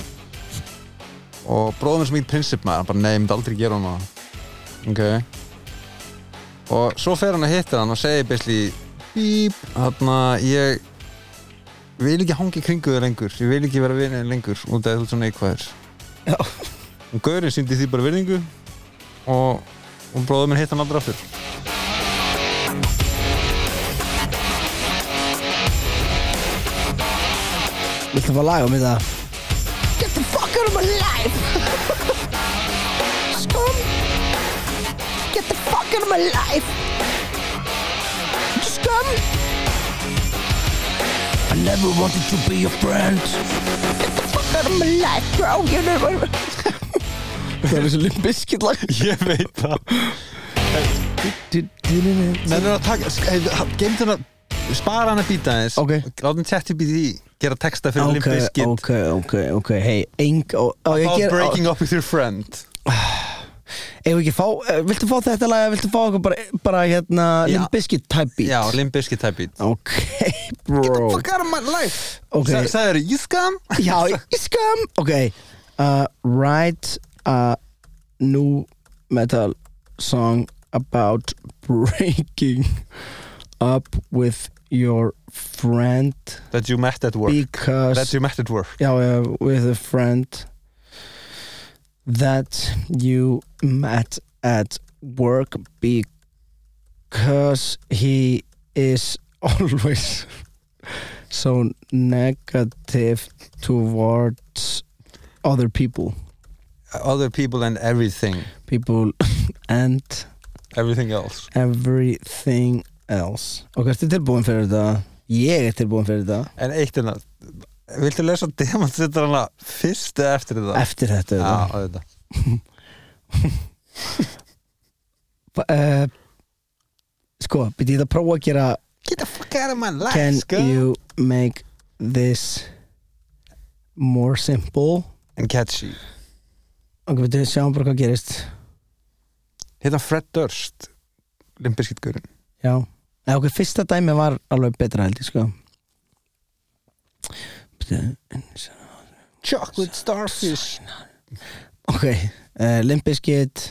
Og bróðum minn sem ekki prinsip maður hann bara, nei, ég myndi aldrei gera hann ok. Og svo fer hann að hitta hann og segir basically bíp, þarna ég vil ekki hangi kringu þau lengur ég vil ekki vera vinið lengur út af þú ert svona neikvæður. Já. Og gaurinn síndi því bara virðingu og, og bróðum minn hitt hann aldrei aftur. Viltu fá lag um þetta? Get the fuck out of my life! Scum! Get the fuck out of my life! Scum! I never wanted to be your friend. Get the fuck out of my life bro. You never Það er þessu Limp Bizkit lag ég veit það. Nennir að taka, gemt hann að spara hann að býta eins Ok. látum tætti býti því gera texta fyrir Limp Ok, Bizkit ok, ok, ok. Hey, eng ég about ger- breaking up with your friend. Eigum við ekki fá, eh, viltu fá þetta lag viltu fá okkur bara, bara hérna Bizkit type beat? Já, Limp Bizkit type beat. Ok, bro fuck out of my life. Ok, Sa- sagðirðu, you scum? Já, ég skam Ok, uh, write a new metal song about breaking up with your friend. That you met at work. Because that you met at work. Já, já, with a friend that you met at work because he is always so negative towards other people other people and everything. People and everything else. everything else. Og hvað ertu tilbúin fyrir þetta? Ég er tilbúin fyrir þetta. En eitt en að viltu lesa demant þetta hana fyrst eða eftir þetta? Eftir þetta þetta. þetta uh, sko, byrja ég að prófa að gera get the fuck out of my life Can scum you make this more simple? and catchy Ok, við sjáum bara hvað gerist. Hérna Fred Durst Limp Bizkit gurinn Já, Eða, ok, fyrsta dæmi var alveg betra held ég sko. Chocolate starfish. Ok, uh, Limp Bizkit.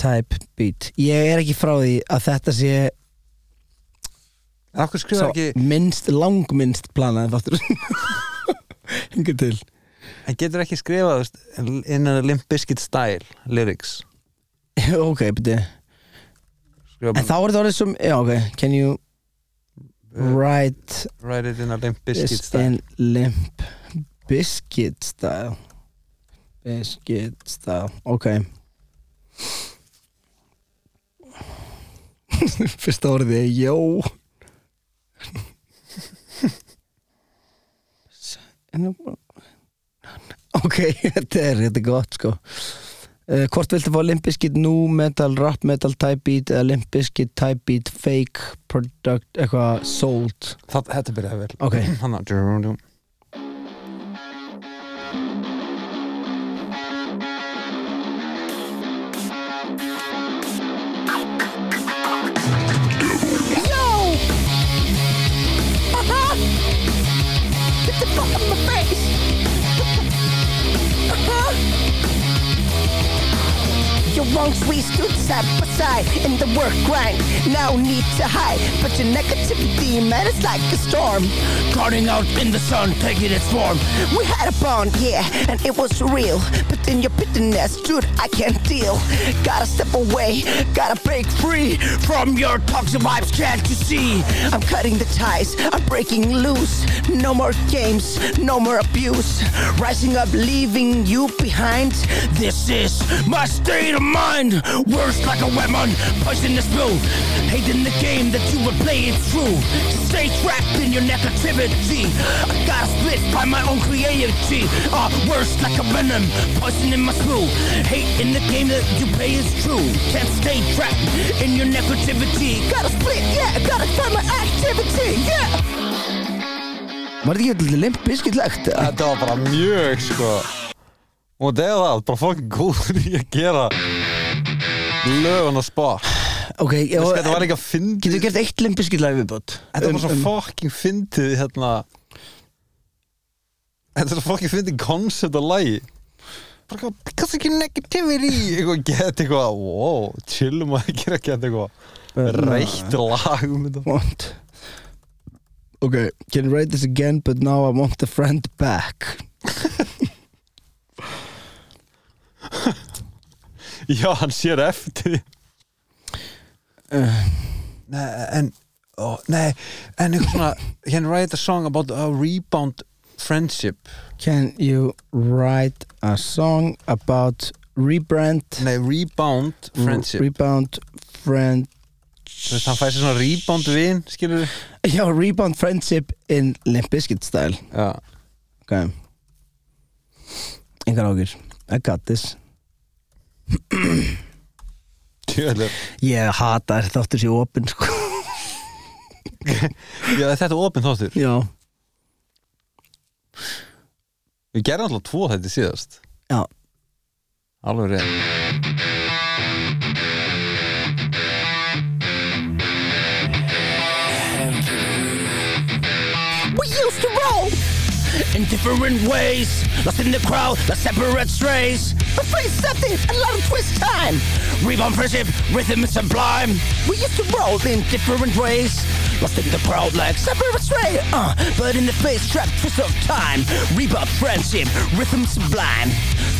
Type beat. Ég er ekki frá því að þetta sé en okkur skrifa ekki minnst, langminnst planaði þáttur. Hingur til en getur ekki skrifað innan Limp Bizkit style lyrics. Ok, byrju skrifa En þá er þetta orðið sem, já ok Can you write write it in a Limp Bizkit style? in limp biscuit style? Biscuit style, ok. Fyrsta orðið er jó Ok, þetta er, þetta er gott sko. Uh, Hvort viltu fá Limp Bizkit nu metal, rap metal type beat eða Limp Bizkit type beat fake product, eitthvað sold? Það, þetta byrjaði vel. Ok. Hanna, djú, once we stood side by side in the work grind. Now need to hide, but your negativity, man, it's like a storm. Cutting out in the sun, taking its form. We had a bond, yeah, and it was real. But then your bitterness, dude, I can't deal. Gotta step away, gotta break free from your toxic vibes, can't you see? I'm cutting the ties, I'm breaking loose. No more games, no more abuse. Rising up, leaving you behind. This is my state of mind. Words like a weapon, poisonous pill. Hating the game that you would play it through. Stay trapped in your negativity. I gotta split by my own creativity. Uh, words like a venom, poison in my spew. Hate in the game that you play is true. Can't stay trapped in your negativity. Gotta split, yeah, gotta find my activity, yeah. Var þetta ekki limp biskitlegt? Þetta var bara mjög sko Og það er það, bara fokkin góður í að gera lögun og spot Ok, já, Þetta var ekki að fyndi Getur þú gert eitt limp biskitlag viðbót? Þetta var Um- svo um- fokkin fyndið hérna. Þetta er svo fokkin fyndið koncept og eitthvað, because ekki negativity. Eitthvað get eitthvað, wow, chillum að gera get eitthvað. Reitt lag um þetta. Ok, can write this again but now I want the friend back Já, hann sér eftir. Uh, Nei, en ó, Nei, en eitthvað svona Can write a song about a rebound friendship? Can you write a song about rebrand? Nei, rebound friendship. Rebound friend Þú veist, hann fæði sér svona rebound vin Skilur við Já, rebound friendship in Limp Bizkit style. Já. Ok. Engar ágjur I got this Ég hata þess þáttur sér opinn sko. Já, þetta er opinn þáttur. Já. Við gerum alltaf tvo þetta síðast. Já. Alveg reynd In different ways Lost in the crowd, the separate strays But something, a lot of twist time. Rebound friendship, rhythm sublime We used to roll in different ways. Lost in the crowd like Separate stray, uh, but in the face trapped twist of time. Rebound friendship, rhythm sublime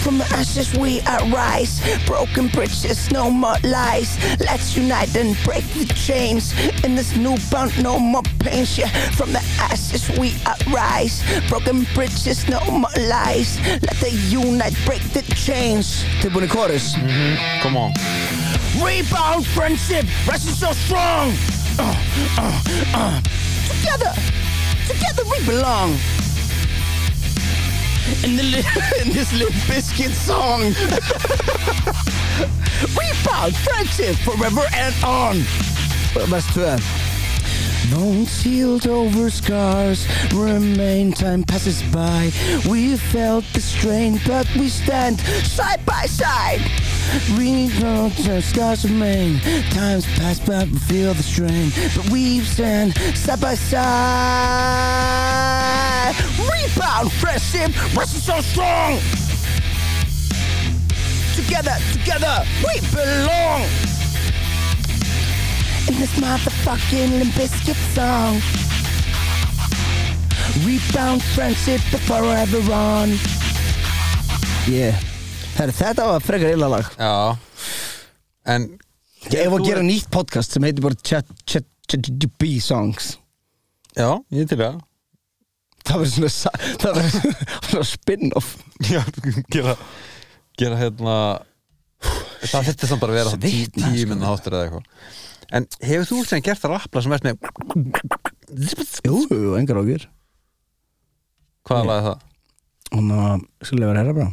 From the ashes we arise. Broken bridges, no more lies. Let's unite and break the chains. In this new bound, no more pains. Yeah, from the ashes we arise. Broken bridges, no more lies. Let the unite break the chains. Tilbúin í chorus Come on. Rebound friendship, rising so strong. Uh, uh, uh. Together, together we belong. In, the li- in this Limp Biscuit song. Rebound friendship Forever and on. Vers 2 Bones healed over scars Remain, time passes by. We felt the strain But we stand side by side. We know the scars remain. Times pass but we feel the strain. But we stand side by side. Rebound friendship, Russian so strong. Together, together We belong in this motherfucking Limp Bizkit song. Rebound friendship the forever on. Yeah. Herri, þetta var frekar illa lag. Já. En Ég var að gera nýtt podcast sem heitir bara Chat Chat Chat B Songs. Já, ég til það. Það verður svona sa- Það verður svona spin-off. Já, gera Gera hérna Það þetta samt bara að vera tí, Svitna, tíu sko. minna háttur eða eitthvað En hefur þú sem gert það rappla sem ert með Jú, engar ágjur Hvaða er það? Hún að Skulle vera herra bara?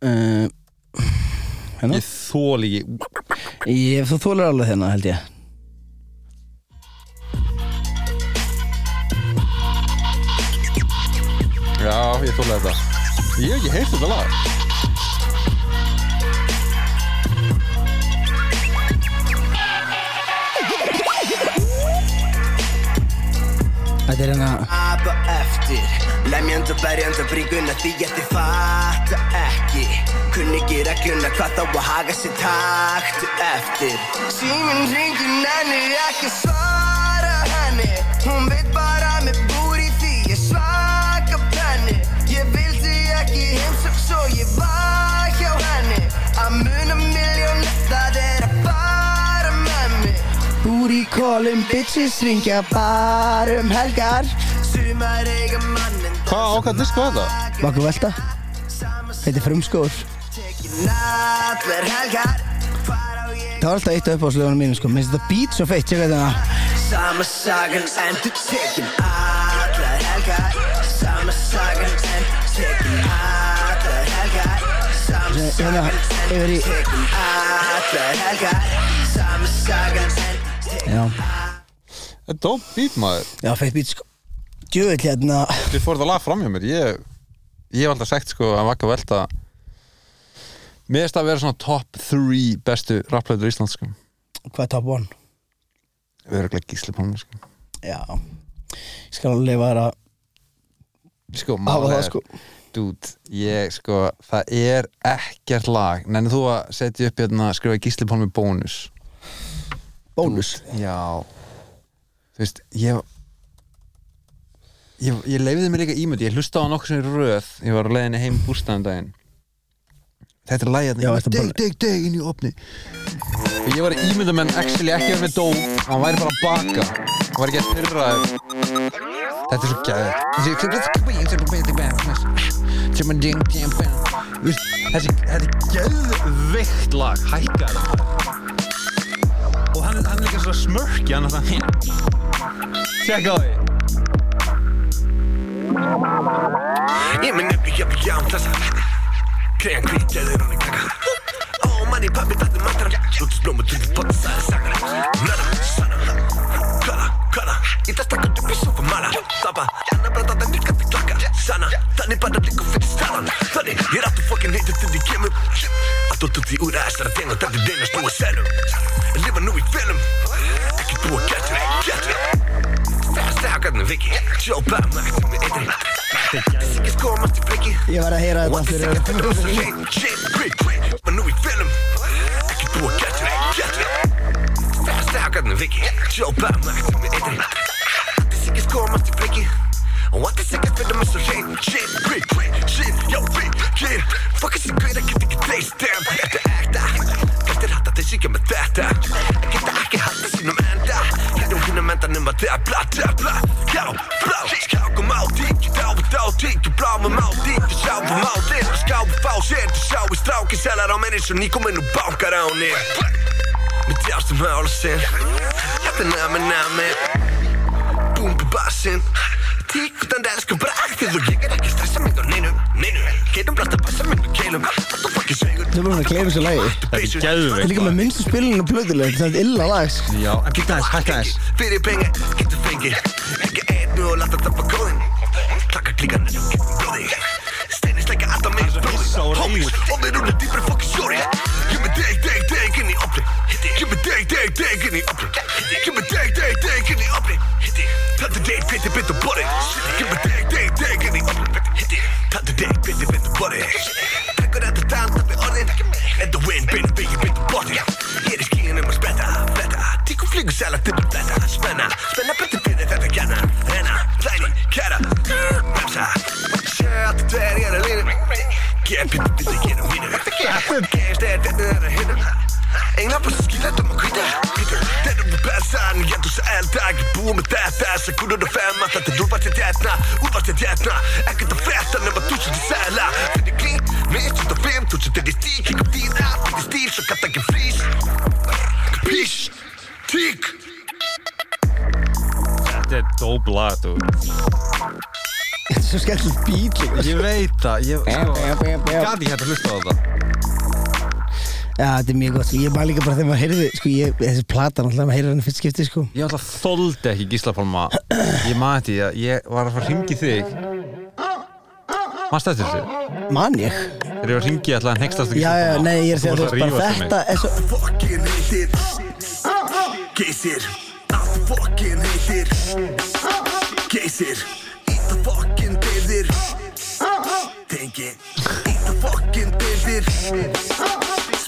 Uh, Hérna? Ég þól ekki Ég, þólar alveg þennan held ég. Já, ég þóla þetta. Ég hef ekki heyrt þetta lag Þetta er hérna Apa eftir. Lemjandi berjandi að bringuna því ég þið fatta ekki. Kunni ekki regluna hvað þá að haga sér taktu eftir. Síminn ringin enni ekki svara henni. Hún veit bara að Í kólum, bitches ringja bara um helgar. Sumar eiga mannin Hvað ákvæmt disko er þetta? Vaku Velta. Þetta er Tekin helgar Það var alltaf eitt af uppáðslögunum mínu sko. Minnst þetta beat svo feitt, tjekka þetta Sama sagan endur tekin allar helgar. Sama sagan endur tekin allar helgar. Sama Hérna, sagan endur tekin allar helgar. Sama sagan endur Já, Þetta er dope beat maður. Já feitt beat sko. Djöðl hérna. Þið fór þetta lag fram hjá mér. Ég, ég hef alltaf sagt sko að Vaka Velta Mér finnst það að vera svona top 3 bestu rappleitur í Íslands sko. Hvað er top one? Öruglega gísli pálmi sko. Já. Ég skal alveg að Sko, það er- sko. Dude, ég sko, það er ekkert lag. Nenni þú að setja upp hérna skrifa gísli pálmi bónus Bónus Já Þú veist, ég Ég, ég leifiði mig líka ímynd Ég hlusta á nokkuð sem er röð Ég var á leiðinni heim bústæðan daginn Þetta er ertu Deg, deg, deg inn í opni Og ég var að ímynda menn actually ekki verið með dó Hann væri bara að baka Hann var ekki að pyrraður Þetta er svo gæður Þessi Þetta er gæðveikt lag Hækkar hann, hann er líka svo smörki Hann er það Tjekka á því. Ég minn nefni hjá mig án þessa Kreiðan hvít, gerður hann í kaka Ó, manni, pappi, er mandara Lútis blóma, tundið potta, sæði sagara Nada, sanna, kala Í það stakkur upp í sofa, mala Dabba, janna, branda, það nýrka til klaka Sanna, þannig bara líka fyrir staðan Þannig, ég er aftur fokkin heitur til því kemur Allt út í úr æsara þeng Og þetta er nú að selum En lifa nú í felum Ekki búa getur, getur stæða, gætna, viki Sjópa, mætti með eitri Ég var að heyra þetta fyrir second Gætna, viki Sjópa, mætti með eitri Sikis komast í fliki What the second fyrir mig svo hrein Shit, quick, quick, shit, yo, quick, kid Fuck þessi gauð, það get ekki treyst dem Þetta er ekta Gæstir hatta þeir síkja með þetta geta ekki halda sínum enda Hérna hínum endanum að tefla, tefla Já, blá, skákum á tík Dáfi, dá, tík, blámum á tík Sjáum á þér, skáum fá sér Sjá í stráki, selar á mér eins og nýkominn og bankar á henni Með djástum mála sinn Þetta er nami, nami Búm, búm, bassinn Tík utan elsku bræktið og ég er ekki stressa mig á neinu, neinu Getum blast að passa mig með keilum fuck er svegur? Þú er búin að kleifa þessu lagi. Þetta er Það er gæðveikt líka með minnstu spilinu plöðuleg Þetta er illa lag. Sko. Já, en geta þess, hækka þess Fyrir pengi, getur fengi Ekki einu og láta tappa góðin. Klakka klíkan, blóði Steini slækja alltaf mig blóði Homies, og við rúna dýbri fokki sjóri opni Give me deg, deg, deg inn í opni Give me deg, deg, deg inn í opni Tattu deg, bitti, bitti, bori Give me deg, deg, deg inn í opni Tattu deg, bitti, bitti, bori Drekkur þetta danta við orðin En þú win, binn, byggi, bitti, bori Ég er í skíin um að spretta, fletta Tíkum flygur sæla til að fletta Spenna, spenna. Betur fyrir þetta gæna Renna, ræni, kæra Bremsa Sjö að þetta er ég er að línu Get bitti, bitti, ég er að mínu Geist er þetta er að hinnu Engla på så skillet om at kvitte Det er du passer, ja du så alt der ikke bruge med data Så kunne du fem at det du var til djætna Uvar til djætna Jeg kan ta fætta når man tusind til sæla For det klin, mest ut af fem tusind til det stil der ikke flis Kapish, tik Þetta er þú Þetta er svo beat líka Ég veit það, ég sko Bam, bam, bam, Já, þetta er mjög gott sko. Ég bara líka bara þegar maður heyrði sko, ég, Þessi plata náttúrulega maður heyrði henni fyrst skipti sko. Ég alltaf þoldi ekki Gísla Pálma. Ég maður þetta, ég, var að fara að ringi þig. Manstu eftir þessu? Man ég? Þegar ég var að ringi alltaf að nextast Já, já, nei, ég er að segja bara þetta er svo Fucking heitir Geysir. Fucking heitir Flexir Ít og fokkin deyðir Tengi Ít og fokkin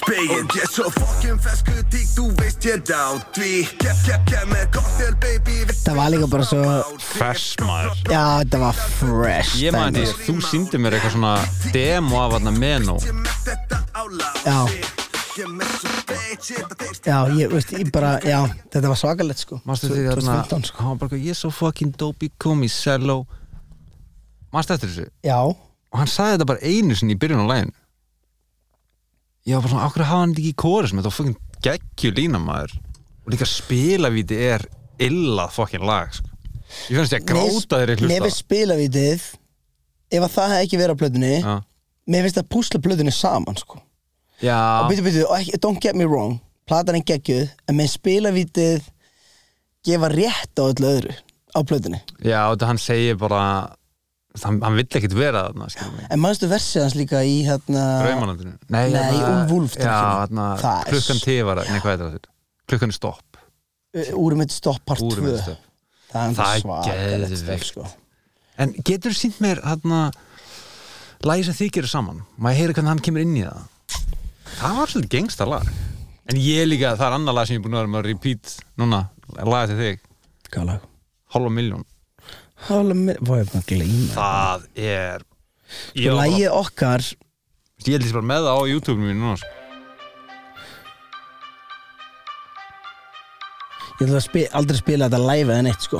deyðir Speil Ég er svo fokkin fesku tík Þú veist ég dát Því Kepp, kepp, kepp með cocktail baby Það var líka bara svo Fresh maður. Já, þetta var fresh Ég því, þú síndi mér eitthvað svona demo af hann Menno Já. Já, ég veist, ég bara, já, þetta var svakalegt sko. Mástu því 2015 sko. Hann var bara, ég er svo fucking dopey, kom í cello. Mástu eftir þessu? Já, Og hann sagði þetta bara einu sinni í byrjun á lægin Ég var bara svona, okkur hafa hann ekki í kóris með þetta var fucking geggju lína maður Og líka spilavíti er illa fucking lag sko. Ég finnst ég að gráta þeirri Mér hlusta finnst spilavítið Ef að það hefði ekki verið á plötunni Já. Mér finnst að púsla plötunni saman sko Og byrju, byrju, don't get me wrong Platan er geggjuð En með spilavítið Gefa rétt á öllu öðru Á plötunni já, þetta hann segir bara Hann, hann vill ekkit vera þarna. En mannstu versið hans líka í hérna Draumanandinu Nei, Nei, hérna- Úlf Úlf Já, hérna, Það klukkan tifara Nei, hvað er þetta? Klukkan er stopp Úrum mitt stopp part 2 Úrum mitt stopp. Það er, Það stöf, sko. En getur sínt mér hérna lagi sem þið gerir saman Má ég heyra hvernig hann kemur inn í það Það var svolítið gengsta lag En ég líka, það er annar lag sem ég er búin að vera með að repeat Núna, laga til þig? Hálfa miljón Hálfa mér, hvað er það að gleyma Það er Sko lagið okkar Ég held því bara með það á YouTube-inu mínu núna sko. Ég ætla að spi, aldrei spila þetta live eða neitt sko.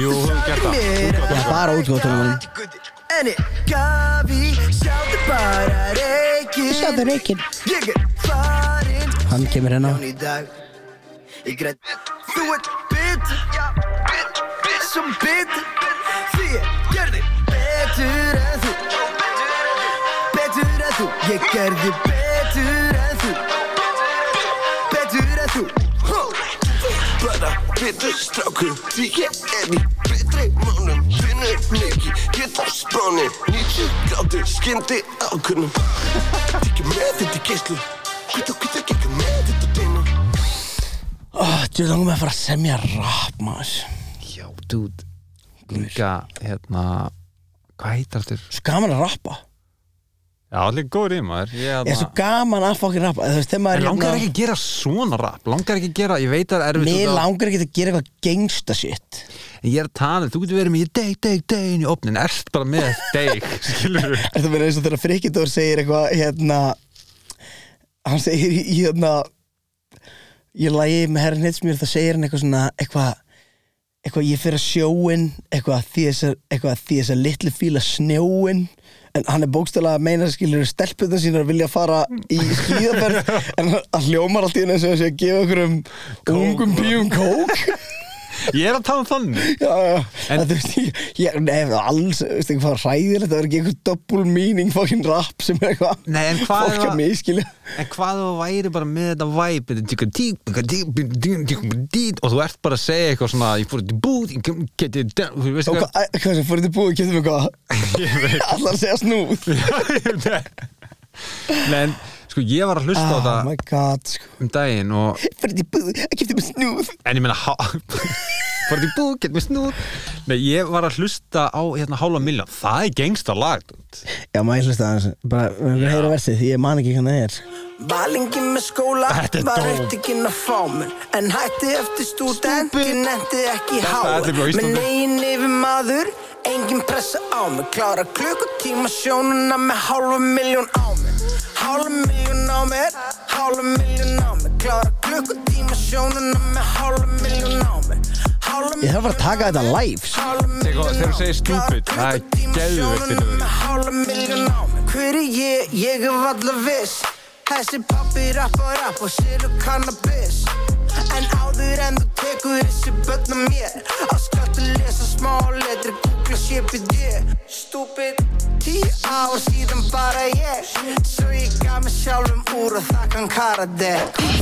Jú, hefur gert það. Það er bara Gavi Sjáðu bara reikin Sjáðu er farinn. Hann kemur hérna. Í dag. Ég græt Þú ert bitur Som bitur Því ég gerði betur en þú. Betur en þú. Ég gerði betur en þú. Betur en þú. Bara betur strákur. Því ég er í betri mánum Finnur leiki. Ég tar spáni. 90 gráður Skyndi ákunnum Tekja með þetta í geislu Hvita, hvita, gekka með þetta oh, Þú langum með að fara að semja rap maður dude Líka, hérna Hvað heitar þetta? Svo gaman að rappa. Já, allir góður í maður. Ég, er svo gaman að fokkin rappa. Þú veist, þegar maður En langar hérna- ekki að gera svona rap? Langar ekki að gera, ég veit að það er erfitt Mér langar ekki að gera eitthvað gangsta shit. Ég er að tala, þú getur verið með deg, deg, deg inn í opnin, ert bara með deg skilur við Þetta verður eins og þegar Frikidór segir eitthvað hérna hann segir hérna ég lagi með herrin Hitsmjör þá segir hann eitthvað svona eitthvað eitthvað ég fyrir að sjóin eitthvað því þess að, þess litlu fíla snjóin en hann er bókstælega að meina skilur stelpuna sína að vilja fara í skíðaferð en hann hljómar allt í henni eins og þessi að gefa okkur um ungum bíum kók Ég er að tala um þannig Já, já, en þú veist, ég, ég nefn, alls, veist ekki hvað ræðilegt, það verður ekki einhver double meaning fucking rap sem er eitthvað fólk að miskilja En hvað þú væri bara með þetta vibe þetta og þú ert bara að segja eitthvað svona ég fór til búð, ég kem- geti þú veist og hvað hvað, sem fór þetta búið, getur við hvað allar segja snúð Nei, en sko ég var að hlusta á oh þetta my god, sko. um daginn og fór þetta búið, getur við snúð. En ég meina Fór því búð, get mér snúð Nei, ég var að hlusta á hérna hálfa miljón Það er gengsta lag já, maður hlusta aðeins, bara, við að heyra versið ég man ekki hvernig það er. Valingi með skóla Þetta er var dóp. upptikinn að fá mér En hætti eftir stúdenti nefndi ekki Þetta háa er bara á Íslandi. Með negin yfir maður, engin pressa á mig Klára klukkutíma sjónuna með hálfa miljón á mér. Hálfa miljón á mér, hálfa miljón á mér Klára klukkutíma sjónuna með hálfa miljón á Hálfa ég þarf bara að taka þetta live. Þegar þú segir stupid Það er mig. Hver er ég? Ég er valla viss. Þessi pappi rappar rapp og selur cannabis En áður en þú tekur þessi börn á mér Á skjátt að lesa smá letri Googla CPD Stúpid Tíu ár síðan bara ég Svo ég gaf mig sjálfum úr og það kann karate.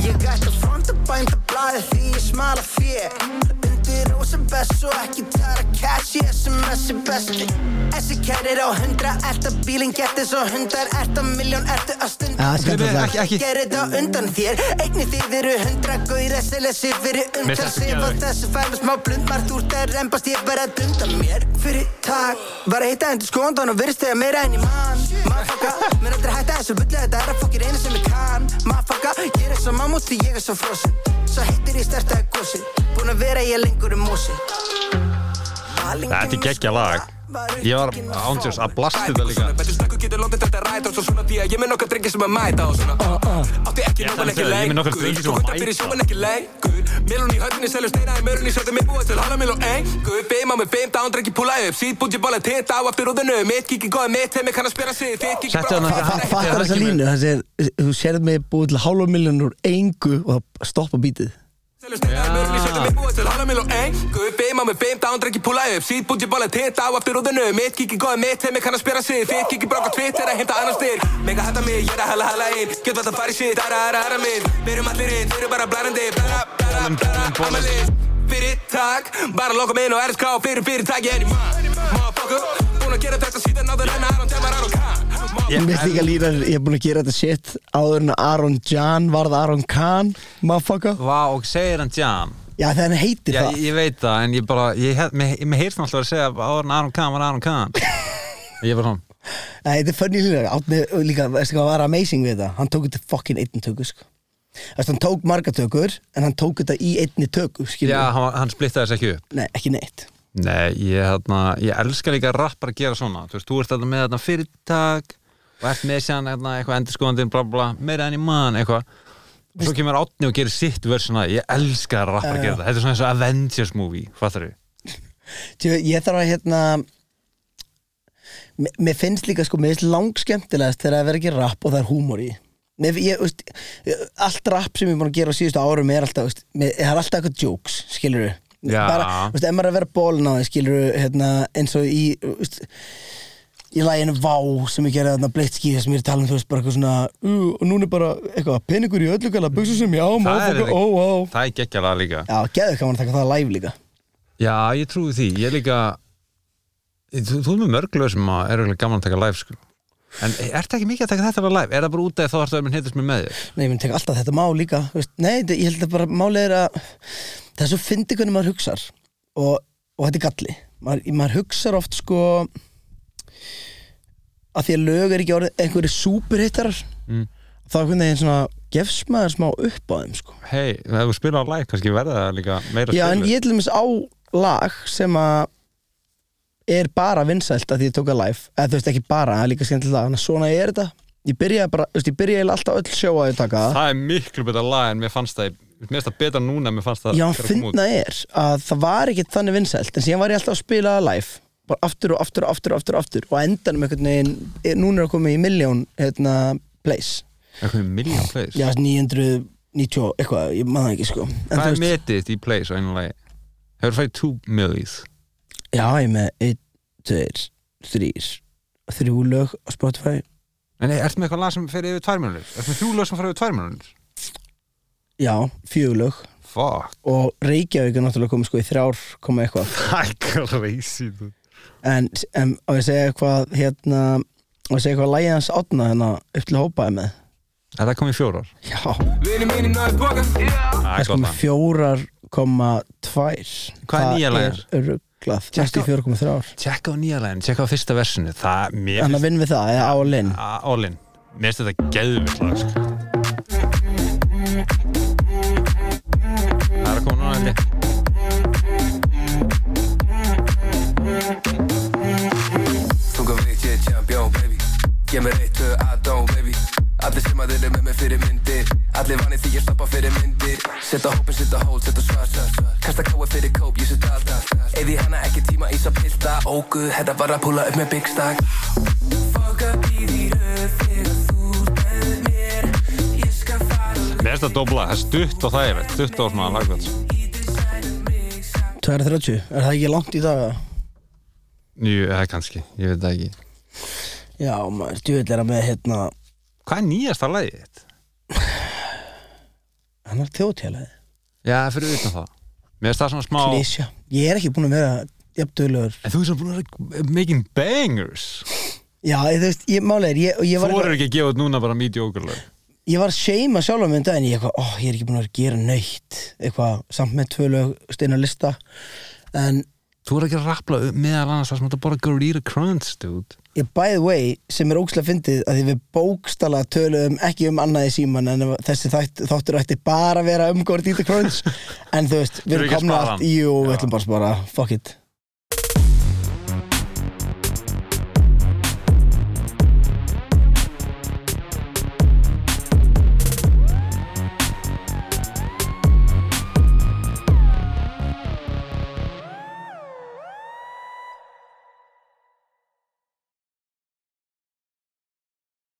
Ég ætti að fronta bænda blaði því ég smala fér Undir rósa best og ekki tæra cash í SMS er besti. Þessi kærir á hundra, ert að bílinn geti svo hundar Ert að miljón, ertu að stund? Ja, skemmtilegt lag. Ekki- ekki- Gerið á undan þér Einni þið eru hundra Gauðir að selja sig fyrir Mér umtal finnst þetta Sif og þessu fælu smá blund Margt úr það rembast ég bara að dunda mér. Fyrir tak Var að hitta endur skóndan og virðist þegar meira enn í mann. Mafaka Mér aldrei hætta þessu bulli Þetta er að fokkir einu sem ég kann. Mafaka Ég er svo mammut því ég er svo frosin Svo hittir ég stertaði gósi Búin að vera ég lengur um mósi Þetta er geggja lag Ég var ándjós að blasta þetta líka. Ég með nokkar drengi sem að mæta og svona. Átti ekki Ég ég með nokkra lengur. drengi sem að mæta. sjóman ekki lengur. Milun í höfninni selur steina í mörunni Sjötu mig búið til hana mil og engur Beima með beim dán drengi púla upp Sýt búið ég bála tint á eftir úðinu Mitt kíkir góði mitt heimi kann að spila sig. Þitt Fa- fa- Fattar þessa línu, þú sérð mig búið til hálfa miljón úr engu og stoppa bítið Í og er er minn Fyrir takk, bara loka mig. Inn á RSK Fyrir fyrirtæki. En ég mann Motherfucker, búin að en Aron Demar Aron Khan. Ég ég er búin að gera þetta shit áður en Aron Jan varð Aron Khan motherfucker. Vá, og segir hann Jan? Já hann heitir Já, það. ég, ég veit það, en ég bara Ég, hef- mér, mér heyrst hann alltaf að segja áður en Aron Kahn var Aron Kahn Ég var svona Nei, þetta er funny lína Átni og líka, veistu hvað var amazing við þetta Hann tók þetta fucking einn tökur sko. Þess, hann tók marga tökur en hann tók þetta í einni tökur skilur Já, hann, hann splittaði þess ekki upp. Nei, ekki neitt Nei, ég, hérna, ég elska líka að rappar að gera svona. Þú veist, þú ert alltaf með þarna fyrirtak og ert með sér eitthvað endurskoðandi bla bla, bla, meira enn í mann eitthvað. Og svo kemur Átni og gerir sitt versuna ég elska að rappar að gera þetta þetta er svona eins og Avengers movie, fattar við Tjö, ég þarf að hérna mér, finnst líka sko, mér finnst langskemmtilegast þegar það er að gera rapp og það er húmor í. Mér, ég, veist, allt rapp sem ég er búin að gera á síðustu árum er alltaf, veist, mér, er alltaf eitthvað jokes skilur við Já. bara, veist, ef maður er að vera bólin á því skilur hérna, eins og í veist, í læginu Vá sem ég gerði þarna ég er að tala um þú veist bara eitthvað svona uh, og núna er bara eitthvað peningur í öllu gala buksu sem ég á má það er, fokka ó á það er geggjala líka Já, geðu kann man að taka það live líka Já, ég trúi því, ég er líka þú, þú er með mörglöð sem að er gaman að taka live sko. en ertu ekki mikið að taka þetta bara live? Er það bara út af þá að minn hittast mér með þér? Nei, ég myndi taka alltaf þetta má líka veist, Nei, þetta- ég held að bara málið er að það er svo fyndi hvernig maður hugsar og, og þetta er galli. Maður, maður hugsar oft sko að því að lög er ekki orðið einhverju superhittarar Mm. þá er hvernig svona gefst maður smá upp á þeim sko. Hei, ef þú spila á live kannski verða það líka meira Já, en ég til dæmis á lag sem að er bara vinsælt að því ég tók að live eða þú veist ekki bara, það er líka skemmtilega lag þannig að svona er þetta. Ég byrjaði bara, þú veist, ég byrjaði alltaf öll sjó að ég taka það. Það er miklu betra lag en mér fannst það Mér finnst það betra núna en mér fannst það Já, það finna er að það var ekkert þannig vinsælt en síðan var ég alltaf að spila það live bara aftur og aftur og aftur og aftur, og aftur og endanum einhvern veginn, er- núna er að koma í miljón hérna, plays Eitthvað million plays Já, 990 og eitthvað, ég maður ekki sko en, Hvað þú er veist, metið þitt í plays á einu lagi? Hefur það fæðið 2 millies? Já, ég er með 1, 2, 3 þrjú lög á Spotify En nei, ertu með eitthvað lag sem fer yfir 2 miljonir? Ertu með þrjú lög sem fer yfir 2 miljonir? Já, fjögur lög Fuck. Og Reykjavík er náttúrulega komið sko í þrjár koma eitthvað. Það er crazy dude. en, en á ég segja eitthvað hérna, á ég segja eitthvað lægið hans átna hérna upp til hópaði með? Er það komið í fjórar? Já. Það með lag. fjórar koma tvær. Hvað er nýja lagið? Það er rugglað, næstu í fjórar koma þrjár. Tjekka á nýja lagin, tjekka á fyrsta versinu. Það, mér Þannig að vinn við það, eða álinn All-in Mér finnst þetta geðvitt lag sko. Það er ég Þunga veit ég er champion baby. Ég með reitt tvö aðdón baby. Allir sem að þeir eru með mig fyrir myndir Allir vanir því ég stoppa fyrir myndir. Setta hópin, setta hól, setta svart Kasta káa fyrir kóp, ég setta alltaf Eði hana ekki tíma í svo pilta. Óguð, þetta var að púla upp með big stack. Foka í því röð þegar þú með mér. Ég skal fara Mér finnst þetta dobla, það er stutt og þægilegt. Stutt og svona lagvægt 230, er það ekki langt í dag? Jú, eða kannski, ég veit það ekki. Já, maður, djúvill er að með hérna Hvað er nýjasta lagið þitt? Hann er þjóðtjálega Já, fyrir utan það. Mér finnst það svona smá Klísja Ég er ekki búin að vera jafn duglegur. En þú er svona búin að vera making bangers. Já, þú veist, ég málega er Þú voru ekki að gefa út núna bara mediocre lög ég var að seima sjálf um daginn ég, eitthvað, ó, ég er ekki búin að gera nöytt eitthvað, samt með tvö lög steina lista. En Þú voru ekki að rappla meðal annars það sem þetta bara Gorilla Crunch, dude. By the way, sem er ógslag fyndið að því við bókstala töluðum ekki um annað í síman en þessi þátt, þáttur ætti bara að vera um Gordita Crunch en þú veist, við erum ekki að komin spara allt hann. jú, við ætlum bara að spara, fuck it